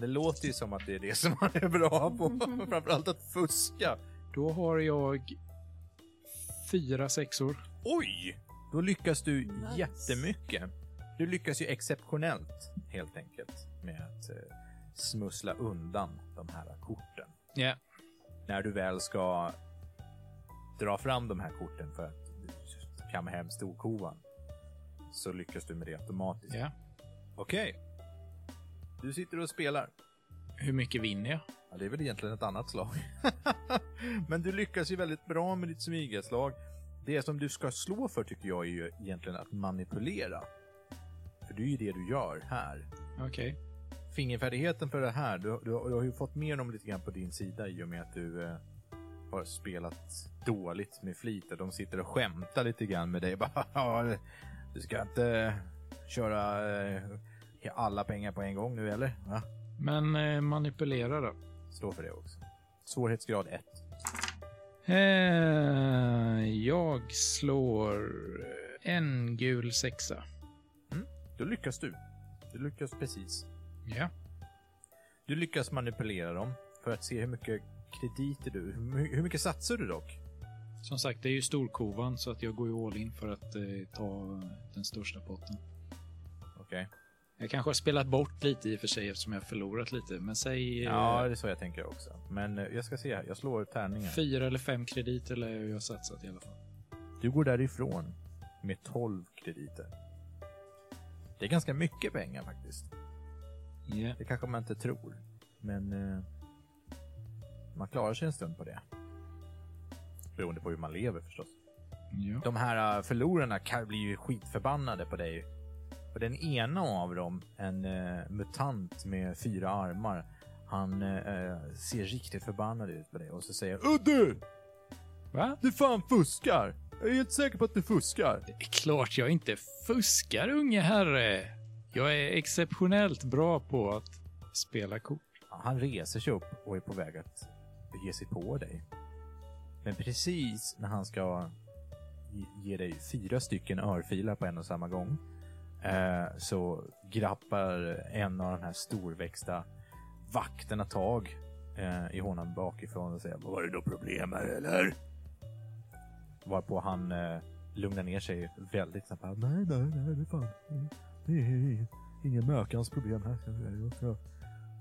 Men det låter ju som att det är det som han är bra på. Framförallt att fuska. Då har jag fyra sexor. Oj! Då lyckas du Nice. jättemycket. Du lyckas ju exceptionellt helt enkelt med att eh, smussla undan de här korten. Ja. När du väl ska dra fram de här korten för att kamma hem storkovan så lyckas du med det automatiskt. ja. Okej. Du sitter och spelar. Hur mycket vinner jag? Ja, det är väl egentligen ett annat slag. Men du lyckas ju väldigt bra med ditt smygaslag. Det som du ska slå för tycker jag är ju egentligen att manipulera. För det är ju det du gör här. Okej. Fingerfärdigheten för det här, du, du, du har ju fått med dem lite grann på din sida i och med att du eh, har spelat dåligt med flit. De sitter och skämtar lite grann med dig. Bara, "Ja, du ska inte köra eh, alla pengar på en gång nu eller? Va? Men eh, manipulera då? Slå för det också. Svårighetsgrad 1. Eh, jag slår en gul sexa. Då lyckas du. Du lyckas precis. Ja. Du lyckas manipulera dem för att se hur mycket krediter du... Hur my- hur mycket satsar du dock? Som sagt, det är ju storkovan så att jag går ju all in för att eh, ta den största potten. Okej. Jag kanske har spelat bort lite i och för sig eftersom jag har förlorat lite, men säg eh, Ja, det är så jag tänker också. Men eh, jag ska se. Jag slår tärningar. fyra eller fem krediter lär jag ha satsat i alla fall. Du går därifrån med 12 krediter. Det är ganska mycket pengar faktiskt. Ja. Det kanske man inte tror. Men eh, man klarar sig en stund på det. Beroende på hur man lever förstås. ja. De här förlorarna kan bli ju skitförbannade på dig. Och den ena av dem, en eh, mutant med fyra armar, han eh, ser riktigt förbannad ut på dig och så säger Udde! Va? Du fan fuskar! Jag är helt säker på att du fuskar. Det är klart jag inte fuskar, unge herre. Jag är exceptionellt bra på att spela kort. Han reser sig upp och är på väg att ge sig på dig. Men precis när han ska ge- ge dig fyra stycken örfilar på en och samma gång eh, så grappar en av de här storväxta vakterna tag eh, i honom bakifrån och säger Var det då problem här eller? Varpå han eh, lugnar ner sig väldigt snabbt. Nej, nej, nej, det är fan. Det är ingen mökans problem här. Jag ska,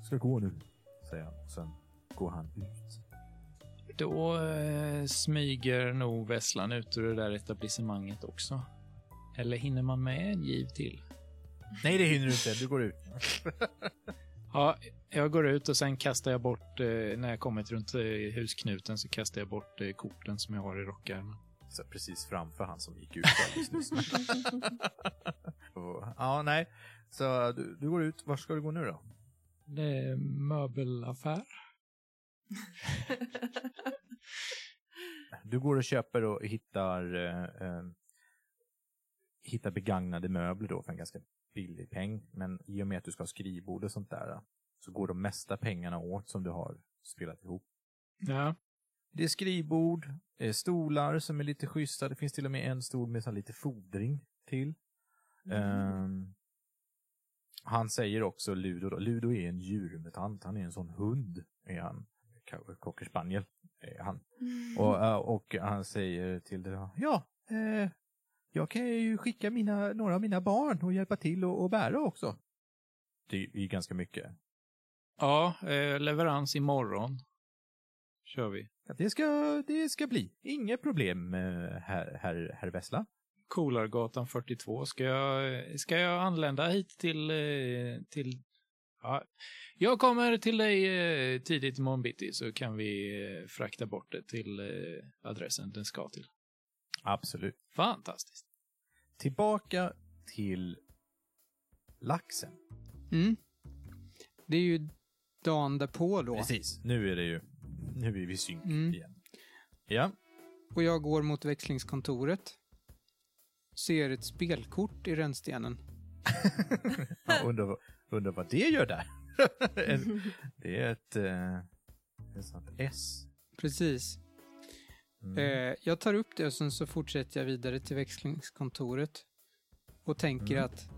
ska gå nu, säger han. Och sen går han ut. Då eh, smyger nog Vesslan ut ur det där etablissemanget också. Eller hinner man med en giv till? Nej, det hinner du inte. Du går ut. Ja, jag går ut och sen kastar jag bort, eh, när jag kommit runt eh, husknuten så kastar jag bort eh, korten som jag har i rockärmen. Så precis framför han som gick ut alldeles nyss. Ja, nej. Så du, du går ut. Var ska du gå nu då? Det är möbelaffär. Du går och köper och hittar, eh, hittar begagnade möbler då för en ganska billig peng. Men i och med att du ska ha skrivbord och sånt där så går de mesta pengarna åt som du har spelat ihop. Ja. Det är skrivbord, eh, stolar som är lite schyssta. Det finns till och med en stol med så lite fodring till. Ehm, han säger också Ludo, då. Ludo är en djurmutant. Han är en sån hund, är han. Cocker spaniel är han. Och, eh, och han säger till det, ja, eh, jag kan ju skicka mina, några av mina barn och hjälpa till och, och bära också. Det är ju ganska mycket. Ja, eh, leverans imorgon. Kör vi. Ja, Det ska, det ska bli. Inga problem, eh, herr, herr, herr Vessla. Kolargatan 42. Ska jag, ska jag anlända hit till... eh, till ja. Jag kommer till dig eh, tidigt imorgon bitti så kan vi frakta bort det till adressen den ska till. Absolut. Fantastiskt. Tillbaka till laxen. Mm. Det är ju dagen därpå då. Precis. Nu är det ju, nu är vi i synk Mm. igen. Ja. Och jag går mot växlingskontoret. Ser ett spelkort i rännstenen. undrar, undrar vad det gör där. Det är ett, eh, ett sånt S. Precis. Mm. Eh, jag tar upp det och sen så fortsätter jag vidare till växlingskontoret. Och tänker Mm. att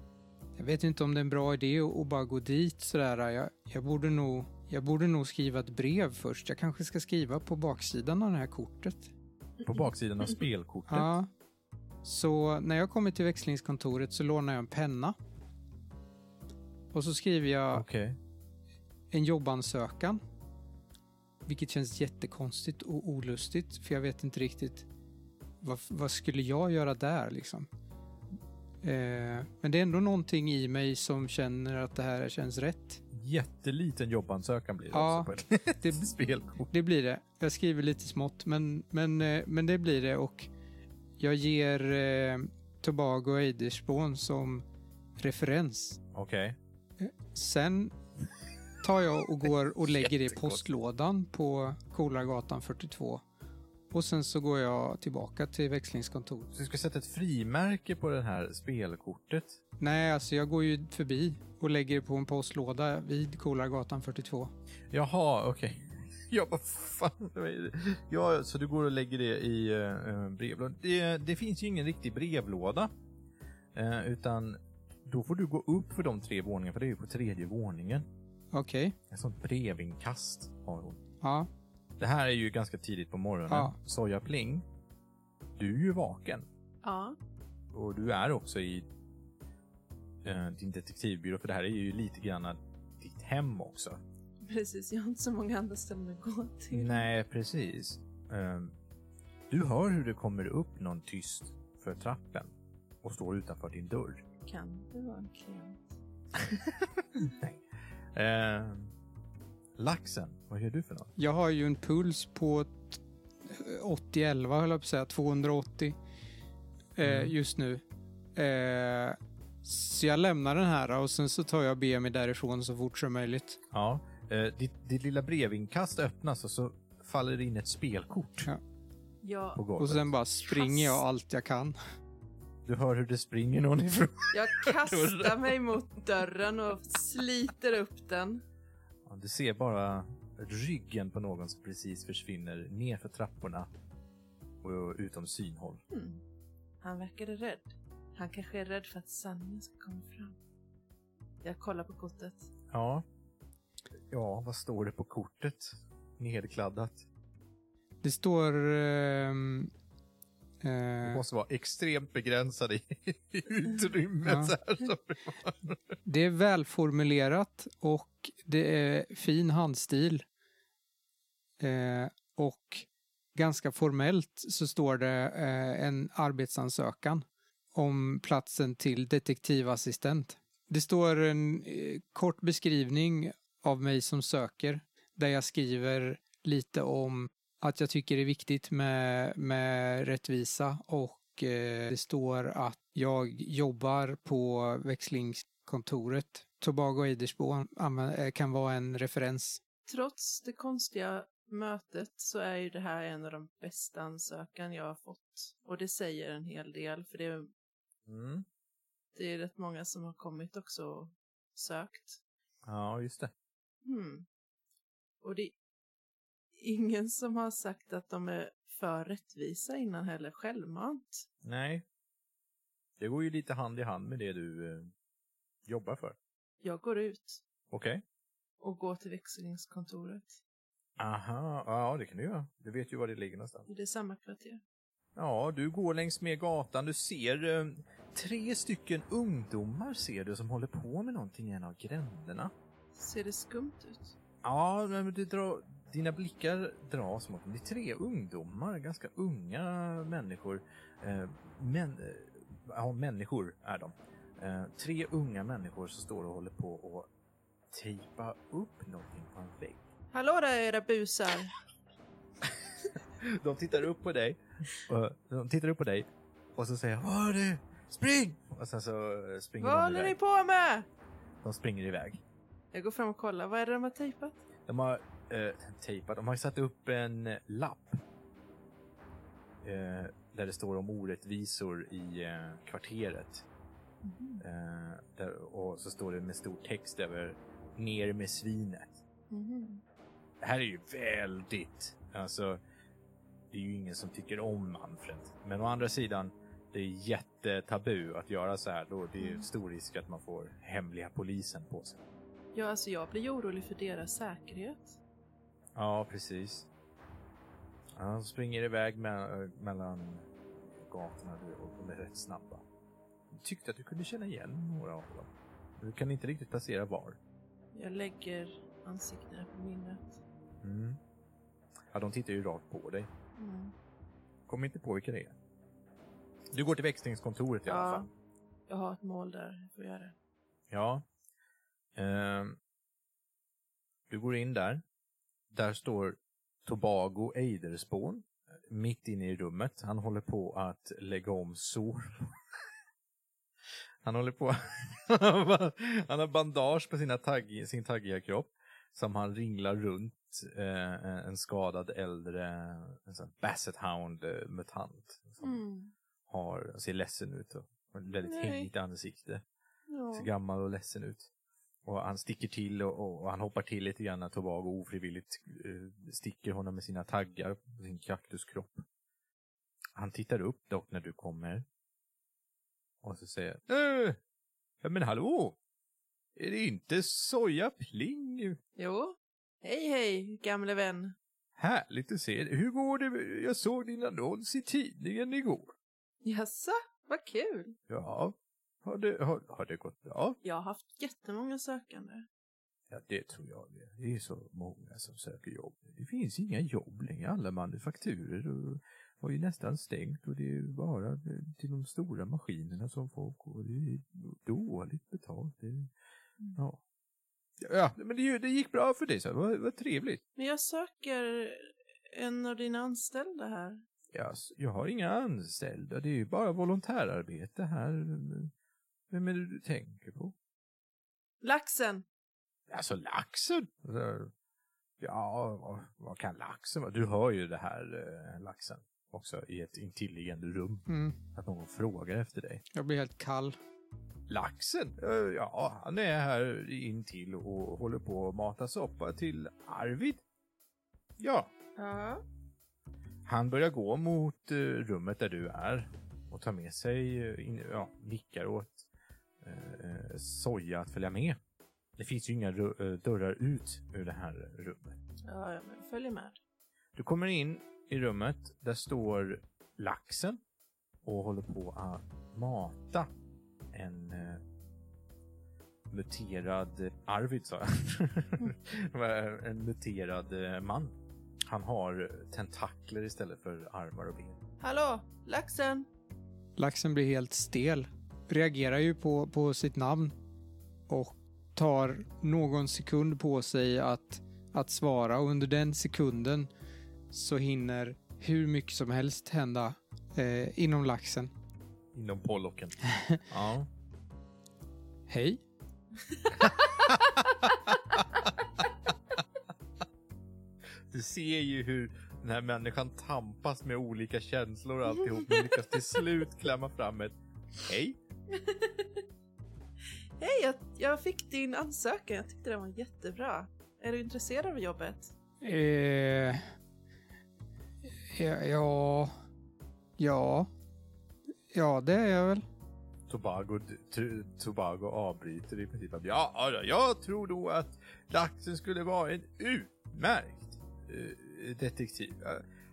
Jag vet inte om det är en bra idé att bara gå dit sådär. Jag, jag, borde nog, jag borde nog skriva ett brev först. Jag kanske ska skriva på baksidan av det här kortet. På baksidan av spelkortet. Ja. Så när jag kommer till växlingskontoret så lånar jag en penna. Och så skriver jag Okej. en jobbansökan. Vilket känns jättekonstigt och olustigt för jag vet inte riktigt vad, vad skulle jag göra där liksom. Eh, men det är ändå någonting i mig som känner att det här känns rätt. Jätteliten jobbansökan blir det Ja, också på ett det- spelkort. Det blir det. Jag skriver lite smått men, men, eh, men det blir det och jag ger eh, Tobago och Eiderspån som referens. Okej. Sen tar jag och går och lägger det i postlådan på Kolargatan 42. Och sen så går jag tillbaka till växlingskontoret. Så du ska sätta ett frimärke på det här spelkortet? Nej, alltså jag går ju förbi och lägger det på en postlåda vid Kolargatan 42. Jaha, okej. Jag bara, fan. Ja, så du går och lägger det i uh, brevlådan. Det, det finns ju ingen riktig brevlåda. Eh, utan då får du gå upp för de tre våningarna, för det är ju på tredje våningen. Okej. Ett sånt brevinkast har hon. Ja. Det här är ju ganska tidigt på morgonen. Ja. Soja Pling, du är ju vaken. Ja, Och du är också i eh, din detektivbyrå, för det här är ju lite grann ditt hem också. precis. Jag har inte så många andra ställen att gå till. Nej, precis. Ehm, du hör hur det kommer upp någon tyst för trappen och står utanför din dörr. Kan det vara en klient? Nej. Ehm, laxen, vad gör du för något? Jag har ju en puls på t- 80-11 höll jag på att säga, 280 eh, Mm. just nu. Eh, så jag lämnar den här och sen så tar jag mig därifrån så fort som möjligt. Ja, eh, ditt, ditt lilla brevinkast öppnas och så faller det in ett spelkort Ja. på Ja, golvet. Och sen bara springer jag allt jag kan. Du hör hur det springer någon ifrån. jag kastar mig mot dörren och sliter upp den. Ja, du ser bara ryggen på någon som precis försvinner ner för trapporna och utom synhåll. Hmm. Han verkade rädd. Han kanske är rädd för att sanningen ska komma fram. Jag kollar på kortet. Ja. Ja, vad står det på kortet? Nedkladdat. Det står... ehm, Det eh, måste vara extremt begränsade i utrymmet. Ja. Så här, som det det är välformulerat och det är fin handstil. Eh, och ganska formellt så står det eh, en arbetsansökan om platsen till detektivassistent. Det står en eh, kort beskrivning av mig som söker där jag skriver lite om att jag tycker det är viktigt med, med rättvisa och eh, det står att jag jobbar på växlingskontoret. Tobago Eidersbo eh, kan vara en referens. Trots det konstiga mötet så är ju det här en av de bästa ansökan jag har fått. Och det säger en hel del, för det är, Mm. det är rätt många som har kommit också och sökt. Ja, just det. Hmm. Och det är ingen som har sagt att de är för rättvisa innan heller självmant. Nej. Det går ju lite hand i hand med det du eh, jobbar för. Jag går ut Okej. och går till växlingskontoret. Aha, ja det kan du göra. Du vet ju var det ligger någonstans. Det är samma kvarter. Ja, du går längs med gatan. Du ser eh, tre stycken ungdomar ser du som håller på med någonting i en av gränderna. Ser det skumt ut? Ja, men det drar, dina blickar dras mot dem. Det är tre ungdomar, ganska unga människor. Eh, men, eh, ja, människor är de. Eh, tre unga människor som står och håller på och tejpa upp någonting på en vägg. Hallå där era busar! De tittar upp på dig. Och de tittar upp på dig och så säger Vad är det? Spring! Och sen så eh, springer Vad de håller ni iväg. på med? De springer iväg. Jag går fram och kollar. Vad är det de har tejpat? De har eh, tejpat, de har satt upp en eh, lapp. Eh, där det står om orättvisor i eh, kvarteret. Eh, där, och så står det med stor text över ner med svinet. Mhm. Det här är ju väldigt, alltså, det är ju ingen som tycker om Manfred. Men å andra sidan, det är jättetabu att göra så här. Då det är stor risk att man får hemliga polisen på sig. Ja, alltså jag blir ju orolig för deras säkerhet. Ja, precis. Han springer iväg me- mellan gatorna och de är rätt snabba. Du tyckte att du kunde känna igen några av dem. Du kan inte riktigt placera var. Jag lägger ansiktena på minnet. Mm. Ja, de tittar ju rakt på dig. Mm. Kom inte på vilka det är. Du går till växlingskontoret i alla Ja, fall. jag har ett mål där. Jag får göra det. Ja. Ehm. du går in där. Där står Tobago Eiderspån mitt inne i rummet. Han håller på att lägga om sår. Han håller på... han har bandage på sina tagg, sin taggiga kropp som han ringlar runt eh, en skadad äldre en sån Basset Hound eh, mutant som Mm. har, ser ledsen ut och har ett väldigt Nej. hängigt ansikte. Ja. Ser gammal och ledsen ut. Och han sticker till och, och, och han hoppar till lite grann när Tobago ofrivilligt eh, sticker honom med sina taggar på sin kaktuskropp. Han tittar upp dock när du kommer. Och så säger äh, ja men hallå! Är det inte Soja Pling? Jo. Hej, hej, gamle vän. Härligt att se dig. Hur går det? Jag såg din annons i tidningen igår. Jaså, vad kul. Ja, har det, har, har det gått bra? Jag har haft jättemånga sökande. Ja, det tror jag det. Det är så många som söker jobb. Det finns inga jobb längre. Alla manufakturer och, har ju nästan stängt och det är bara till de stora maskinerna som folk går. Det är dåligt betalt. Det, ja. ja, men det, det gick bra för dig så. Vad, vad trevligt. Men jag söker en av dina anställda här. Ja, s- jag har inga anställda. Det är ju bara volontärarbete här. Vem är det du tänker på? Laxen! Alltså laxen? Så, Ja, vad, kan laxen vara? Du hör ju det här eh, laxen också i ett intilliggande rum. Mm. Att någon frågar efter dig. Jag blir helt kall. Laxen? Eh, Ja, han är här intill och håller på att mata soppa till Arvid. Ja, Ja. han börjar gå mot eh, rummet där du är och tar med sig, in, ja, nickar åt eh, Soja att följa med. Det finns ju inga eh, dörrar ut ur det här rummet. Ja, ja, men följ med. Du kommer in i rummet. Där står laxen och håller på att mata en eh, muterad Arvid, sa jag. en muterad eh, man. Han har tentakler istället för armar och ben. Hallå, laxen! Laxen blir helt stel. Reagerar ju på, på sitt namn och tar någon sekund på sig att, att svara och under den sekunden så hinner hur mycket som helst hända eh, inom laxen. Inom pollocken. ja. Hej. Du ser ju hur den här människan tampas med olika känslor och alltihop. Men lyckas till slut klämma fram ett hej. Hej, jag, jag fick din ansökan. Jag tyckte den var jättebra. Är du intresserad av jobbet? Eh, ja, ja, ja, ja, det är jag väl. Tobago, Tobago avbryter i princip. ja, jag tror då att laxen skulle vara en utmärkt eh, detektiv.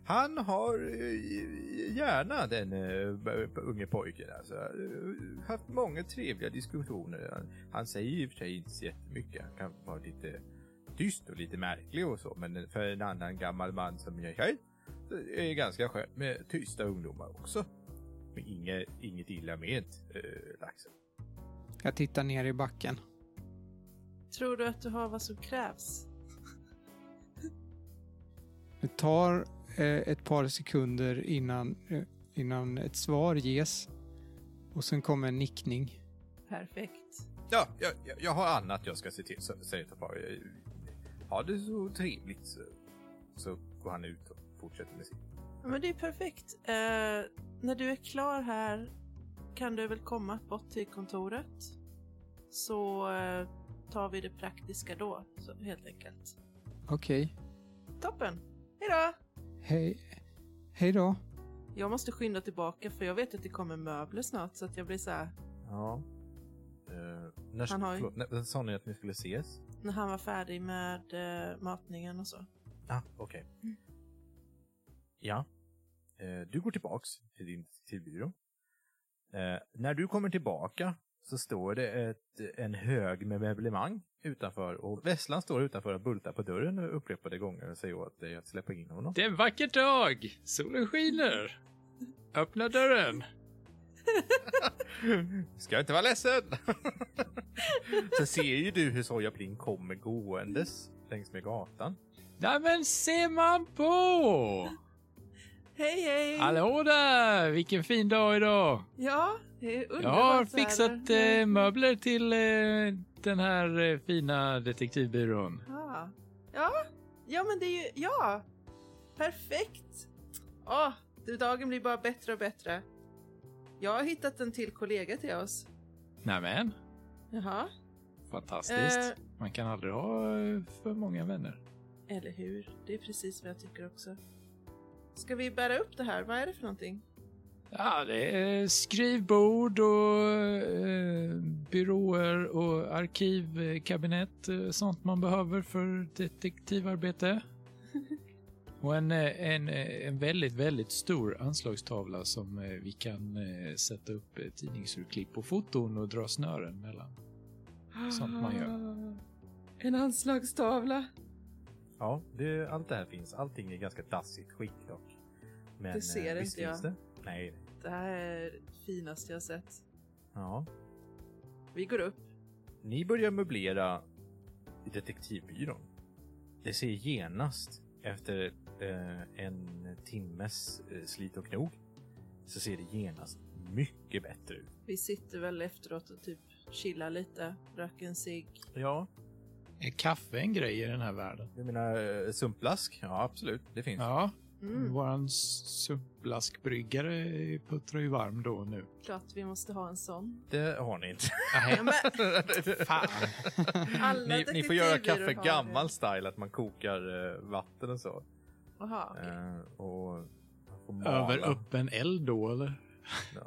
Han har eh, gärna den eh, unge pojken. Alltså, eh, haft många trevliga diskussioner. Han, han säger i och för sig inte så jättemycket. Han kan vara lite tyst och lite märklig och så. Men för en annan gammal man som jag själv är ganska skönt med tysta ungdomar också. Men inget, inget illa ment, äh, laxen. Jag tittar ner i backen. Tror du att du har vad som krävs? Det tar ett par sekunder innan, eh, innan ett svar ges. Och sen kommer en nickning. Perfekt. Ja, jag, jag, jag har annat jag ska se till, så- säger Tapar. Ha det så trevligt. Så, så går han ut och fortsätter med sitt. Men det är perfekt. Eh, när du är klar här kan du väl komma bort till kontoret? Så eh, tar vi det praktiska då, så, helt enkelt. Okej. Toppen! Hejdå! Hej. Hej då. Jag måste skynda tillbaka för jag vet att det kommer möbler snart så att jag blir så här. Ja. Uh, när, Han har ju- förlåt, när sa ni att ni skulle ses? När han var färdig med uh, matningen och så. Ah, okej. Mm. Ja. Eh, du går tillbaks till din till byrå. När du kommer tillbaka så står det ett, en hög med möblemang utanför och Vesslan står utanför och bultar på dörren upprepade gånger och säger åt dig att släppa in honom. Det är en vacker dag! Solen skiner! Öppna dörren! Ska inte vara ledsen! så ser ju du hur Soja Pling kommer gåendes längs med gatan. Nej men ser man på! Hej hej! Hallå där! Vilken fin dag idag! Ja, det är underbart Jag har fixat eh, möbler till eh, den här eh, fina detektivbyrån. Ja. ja, ja men det är ju, ja, perfekt. Åh, du, dagen blir bara bättre och bättre. Jag har hittat en till kollega till oss. Nämen, Jaha, fantastiskt. Eh. Man kan aldrig ha eh, för många vänner. eller hur? Det är precis vad jag tycker också. Ska vi bära upp det här? Vad är det för någonting? Ja, det är skrivbord och eh, byråer och arkivkabinett. eh, Sånt man behöver för detektivarbete. Och en, eh, en, eh, en väldigt, väldigt stor anslagstavla som vi kan sätta upp tidningsurklipp och foton och dra snören mellan. Sånt man gör. Ah, En anslagstavla. Ja, det, allt det här finns. Allting är ganska dassigt skick dock. Men, Det ser eh, inte jag. Det? Nej. Det här är det finaste jag sett. Ja. Vi går upp. Ni börjar möblera i detektivbyrån. Det ser genast efter eh, en timmes eh, slit och knog så ser det genast mycket bättre ut. Vi sitter väl efteråt och typ chillar lite, röker en cigg. Ja, Är kaffe en grej i den här världen? jag menar eh, sumpblask. Ja, absolut. Det finns. Ja, Mm, våran sumpblaskbryggare puttrar ju varm då och nu. klart vi måste ha en sån. Det har ni inte. Ja, men, Fan. alla ni, ni får göra kaffe gammal style, att man kokar eh, vatten och så. Jaha, okej. Eh, och. Över öppen eld då eller?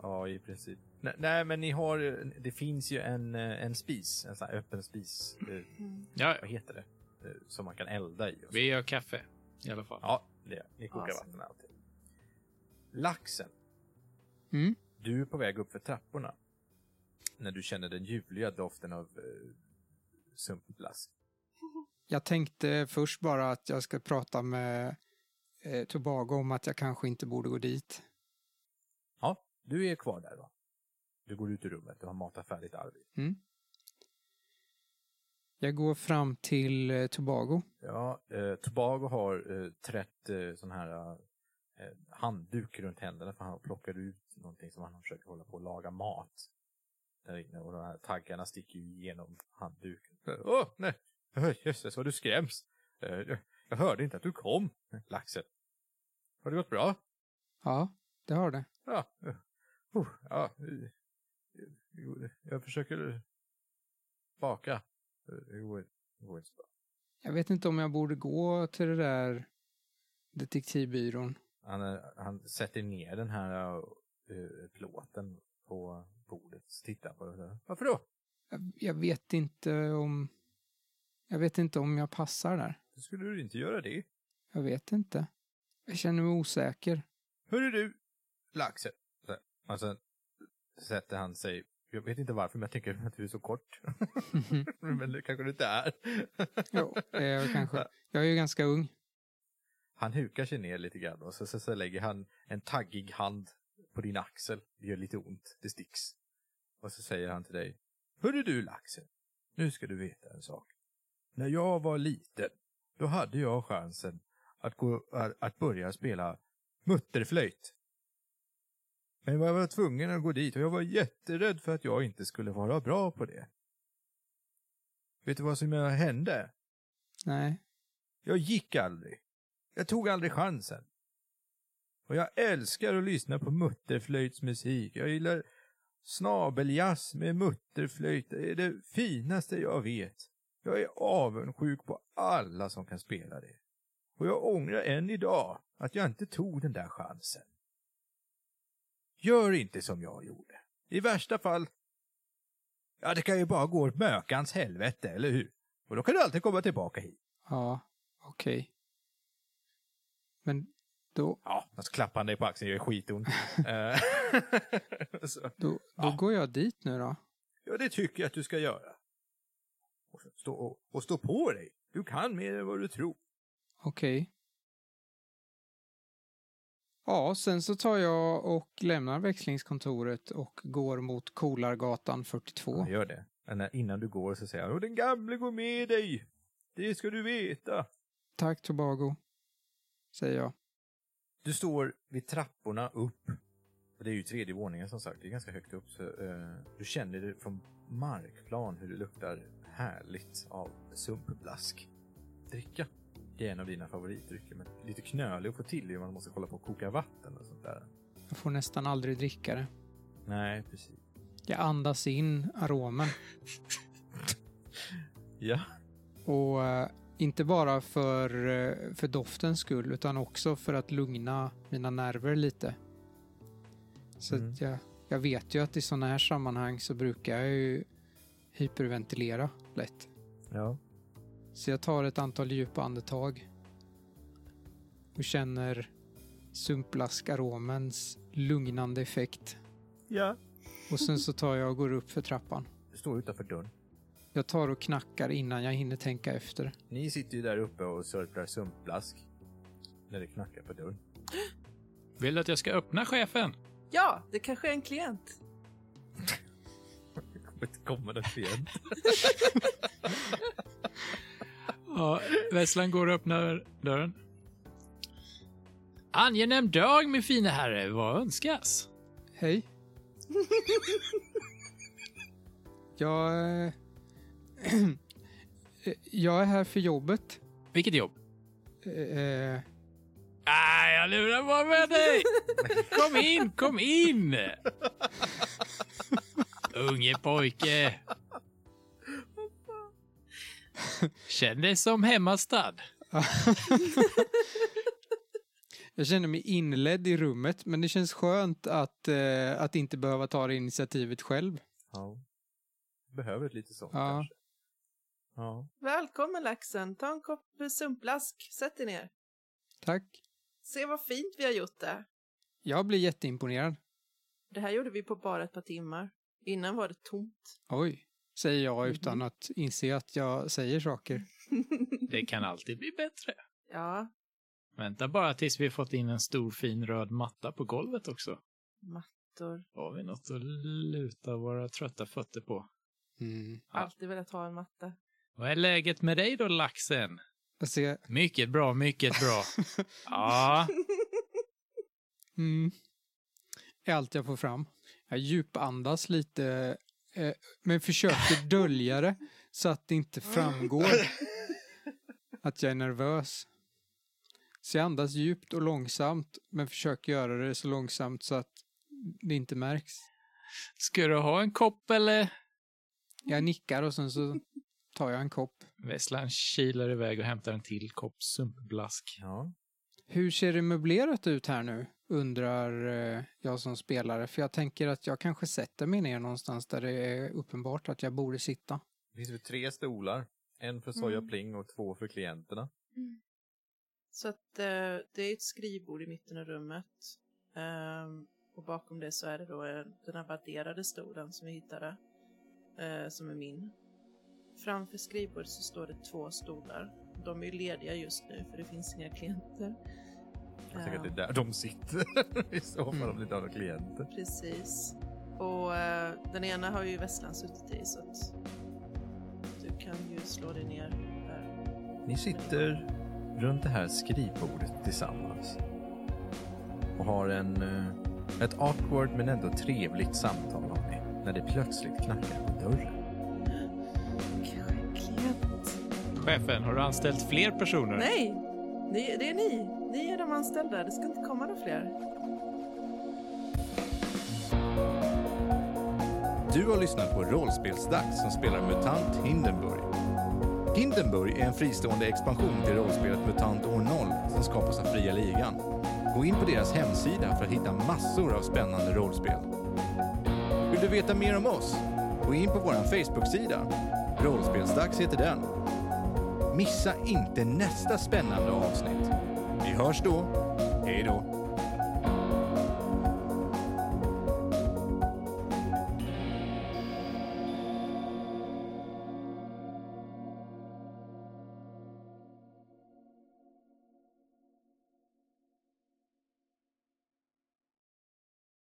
Ja, i princip. Nej, nej, men ni har, det finns ju en, eh, en spis, en sån här öppen spis. Mm. Ja, Vad heter det? Eh, Som man kan elda i. och så. vi gör kaffe i alla fall. Ja, det. Ni kokar Awesome. vatten alltid. Laxen, Mm. du är på väg upp för trapporna. När du känner den ljuvliga doften av eh, sumpblask. Jag tänkte först bara att jag ska prata med eh, Tobago om att jag kanske inte borde gå dit. Du är kvar där då. Du går ut ur rummet och har matat färdigt Arvid. Mm. Jag går fram till eh, Tobago. Ja, eh, Tobago har eh, trätt eh, sån här eh, handduk runt händerna för han plockar ut någonting som han försöker hålla på att laga mat. Där inne och de här taggarna sticker ju igenom handduken. Åh, nej! Ö, Jösses vad du skräms! Eh, jag, jag hörde inte att du kom, laxen. Har det gått bra? Ja, det har det. Ja. Ja. Jag försöker baka. Det går, det går inte så bra. Jag vet inte om jag borde gå till det där detektivbyrån. Han, han sätter ner den här uh, plåten på bordet och tittar på det. Varför då? Jag, jag vet inte om... Jag vet inte om jag passar där. Skulle du inte göra det? Jag vet inte. Jag känner mig osäker. Hörru du, laxen. Och sen sätter han sig, jag vet inte varför, men jag tänker att du är så kort. men det kanske du inte är. jo, eh, kanske. Jag är ju ganska ung. Han hukar sig ner lite grann och så, så, så lägger han en taggig hand på din axel. Det gör lite ont, det sticks. Och så säger han till dig. Hörru du laxen, nu ska du veta en sak. När jag var liten, då hade jag chansen att, gå, att börja spela mutterflöjt. Men jag var tvungen att gå dit och jag var jätterädd för att jag inte skulle vara bra på det. Vet du vad som hände? Nej. Jag gick aldrig. Jag tog aldrig chansen. Och jag älskar att lyssna på mutterflöjtsmusik. Jag gillar snabeljazz med mutterflöjt. Det är det finaste jag vet. Jag är avundsjuk på alla som kan spela det. Och jag ångrar än idag att jag inte tog den där chansen. Gör inte som jag gjorde. I värsta fall, ja det kan ju bara gå åt mökans helvete, eller hur? Och då kan du alltid komma tillbaka hit. Ja, okej. Men då, Ja, jag ska klappa dig på axeln, gör skitont. Eh, så, då, då Ja. går jag dit nu då. ja, det tycker jag att du ska göra. Och, så stå, och, och stå på dig. Du kan mer än vad du tror. Okej. Ja, sen så tar jag och lämnar växlingskontoret och går mot Kolargatan 42. Ja, gör det. Men innan du går så säger och den gamle går med dig. Det ska du veta. Tack Tobago, säger jag. Du står vid trapporna upp. Det är ju tredje våningen som sagt, det är ganska högt upp. Så, eh, du känner det från markplan hur det luktar härligt av sumpblask. Dricka. Det är en av dina favoritdrycker, men lite knölig att få till ju. Man måste kolla på att koka vatten och sånt där. Jag får nästan aldrig dricka det. Nej, precis. Jag andas in aromen. Ja. Och eh, inte bara för, eh, för doftens skull utan också för att lugna mina nerver lite. Så Mm. jag, jag vet ju att i sådana här sammanhang så brukar jag ju hyperventilera lätt. Ja. Så jag tar ett antal djupa andetag och känner sumpblaskaromens lugnande effekt. Ja. Och sen så tar jag och går upp för trappan. Du står utanför dörren. Jag tar och knackar innan jag hinner tänka efter. Ni sitter ju där uppe och sörplar sumpblask. När det knackar på dörren. Vill du att jag ska öppna chefen? Ja, det kanske är en klient. Det kommer inte komma någon klient. Ja, Vesslan går och öppnar dörren. Angenäm dag, min fina herre. Vad önskas? Hej. jag... eh, jag är här för jobbet. Vilket jobb? Eh, Nej, jag lurar bara med dig! Kom in, kom in! Unge pojke. Känn dig som hemmastad. jag känner mig inledd i rummet, men det känns skönt att, eh, att inte behöva ta det initiativet själv. Ja. Behöver lite sånt Ja. kanske. Ja. Välkommen laxen, ta en kopp sumpblask, sätt dig ner. Tack. Se vad fint vi har gjort det. Jag blir jätteimponerad. Det här gjorde vi på bara ett par timmar. Innan var det tomt. Oj, säger jag utan att inse att jag säger saker. Det kan alltid bli bättre. Ja, Vänta bara tills vi fått in en stor fin röd matta på golvet också. mattor. Har vi något att luta våra trötta fötter på? Mm. Ja. Alltid velat ha en matta. Vad är läget med dig då, laxen? Jag ser, Mycket bra, mycket bra. Ja, Mm. är allt jag får fram. Jag djupandas lite, eh, men försöker dölja det så att det inte framgår att jag är nervös. Så jag andas djupt och långsamt, men försöker göra det så långsamt så att det inte märks. ska du ha en kopp eller? Jag nickar och sen så tar jag en kopp. Vesslan kilar iväg och hämtar en till kopp sumpblask. Ja. Hur ser det möblerat ut här nu? Undrar eh, jag som spelare. För jag tänker att jag kanske sätter mig ner någonstans där det är uppenbart att jag borde sitta. Det finns väl tre stolar. En för Soja Mm. Pling och två för klienterna. Så att eh, det är ett skrivbord i mitten av rummet. Ehm, och bakom det så är det då eh, den här vadderade stolen som vi hittade. som är min. Framför skrivbordet så står det två stolar. De är lediga just nu för det finns inga klienter. Jag tänker att det är där de sitter. I så fall Mm. om det inte har några klienter. Precis. Och eh, den ena har ju Vesslan suttit i så att du kan ju slå dig ner där. Ni sitter runt det här skrivbordet tillsammans. Och har en, eh, ett awkward men ändå trevligt samtal om ni. När det plötsligt knackar på dörren. chefen, har du anställt fler personer? Nej, det, det är ni. Ni är de anställda. Det ska inte komma några fler. Du har lyssnat på Rollspelsdags som spelar MUTANT Hindenburg. Hindenburg är en fristående expansion till rollspelet MUTANT år 0 som skapas av Fria Ligan. Gå in på deras hemsida för att hitta massor av spännande rollspel. Vill du veta mer om oss? Gå in på vår Facebook-sida. Rollspelsdags heter den Missa inte nästa spännande avsnitt. Vi hörs då. Hej då.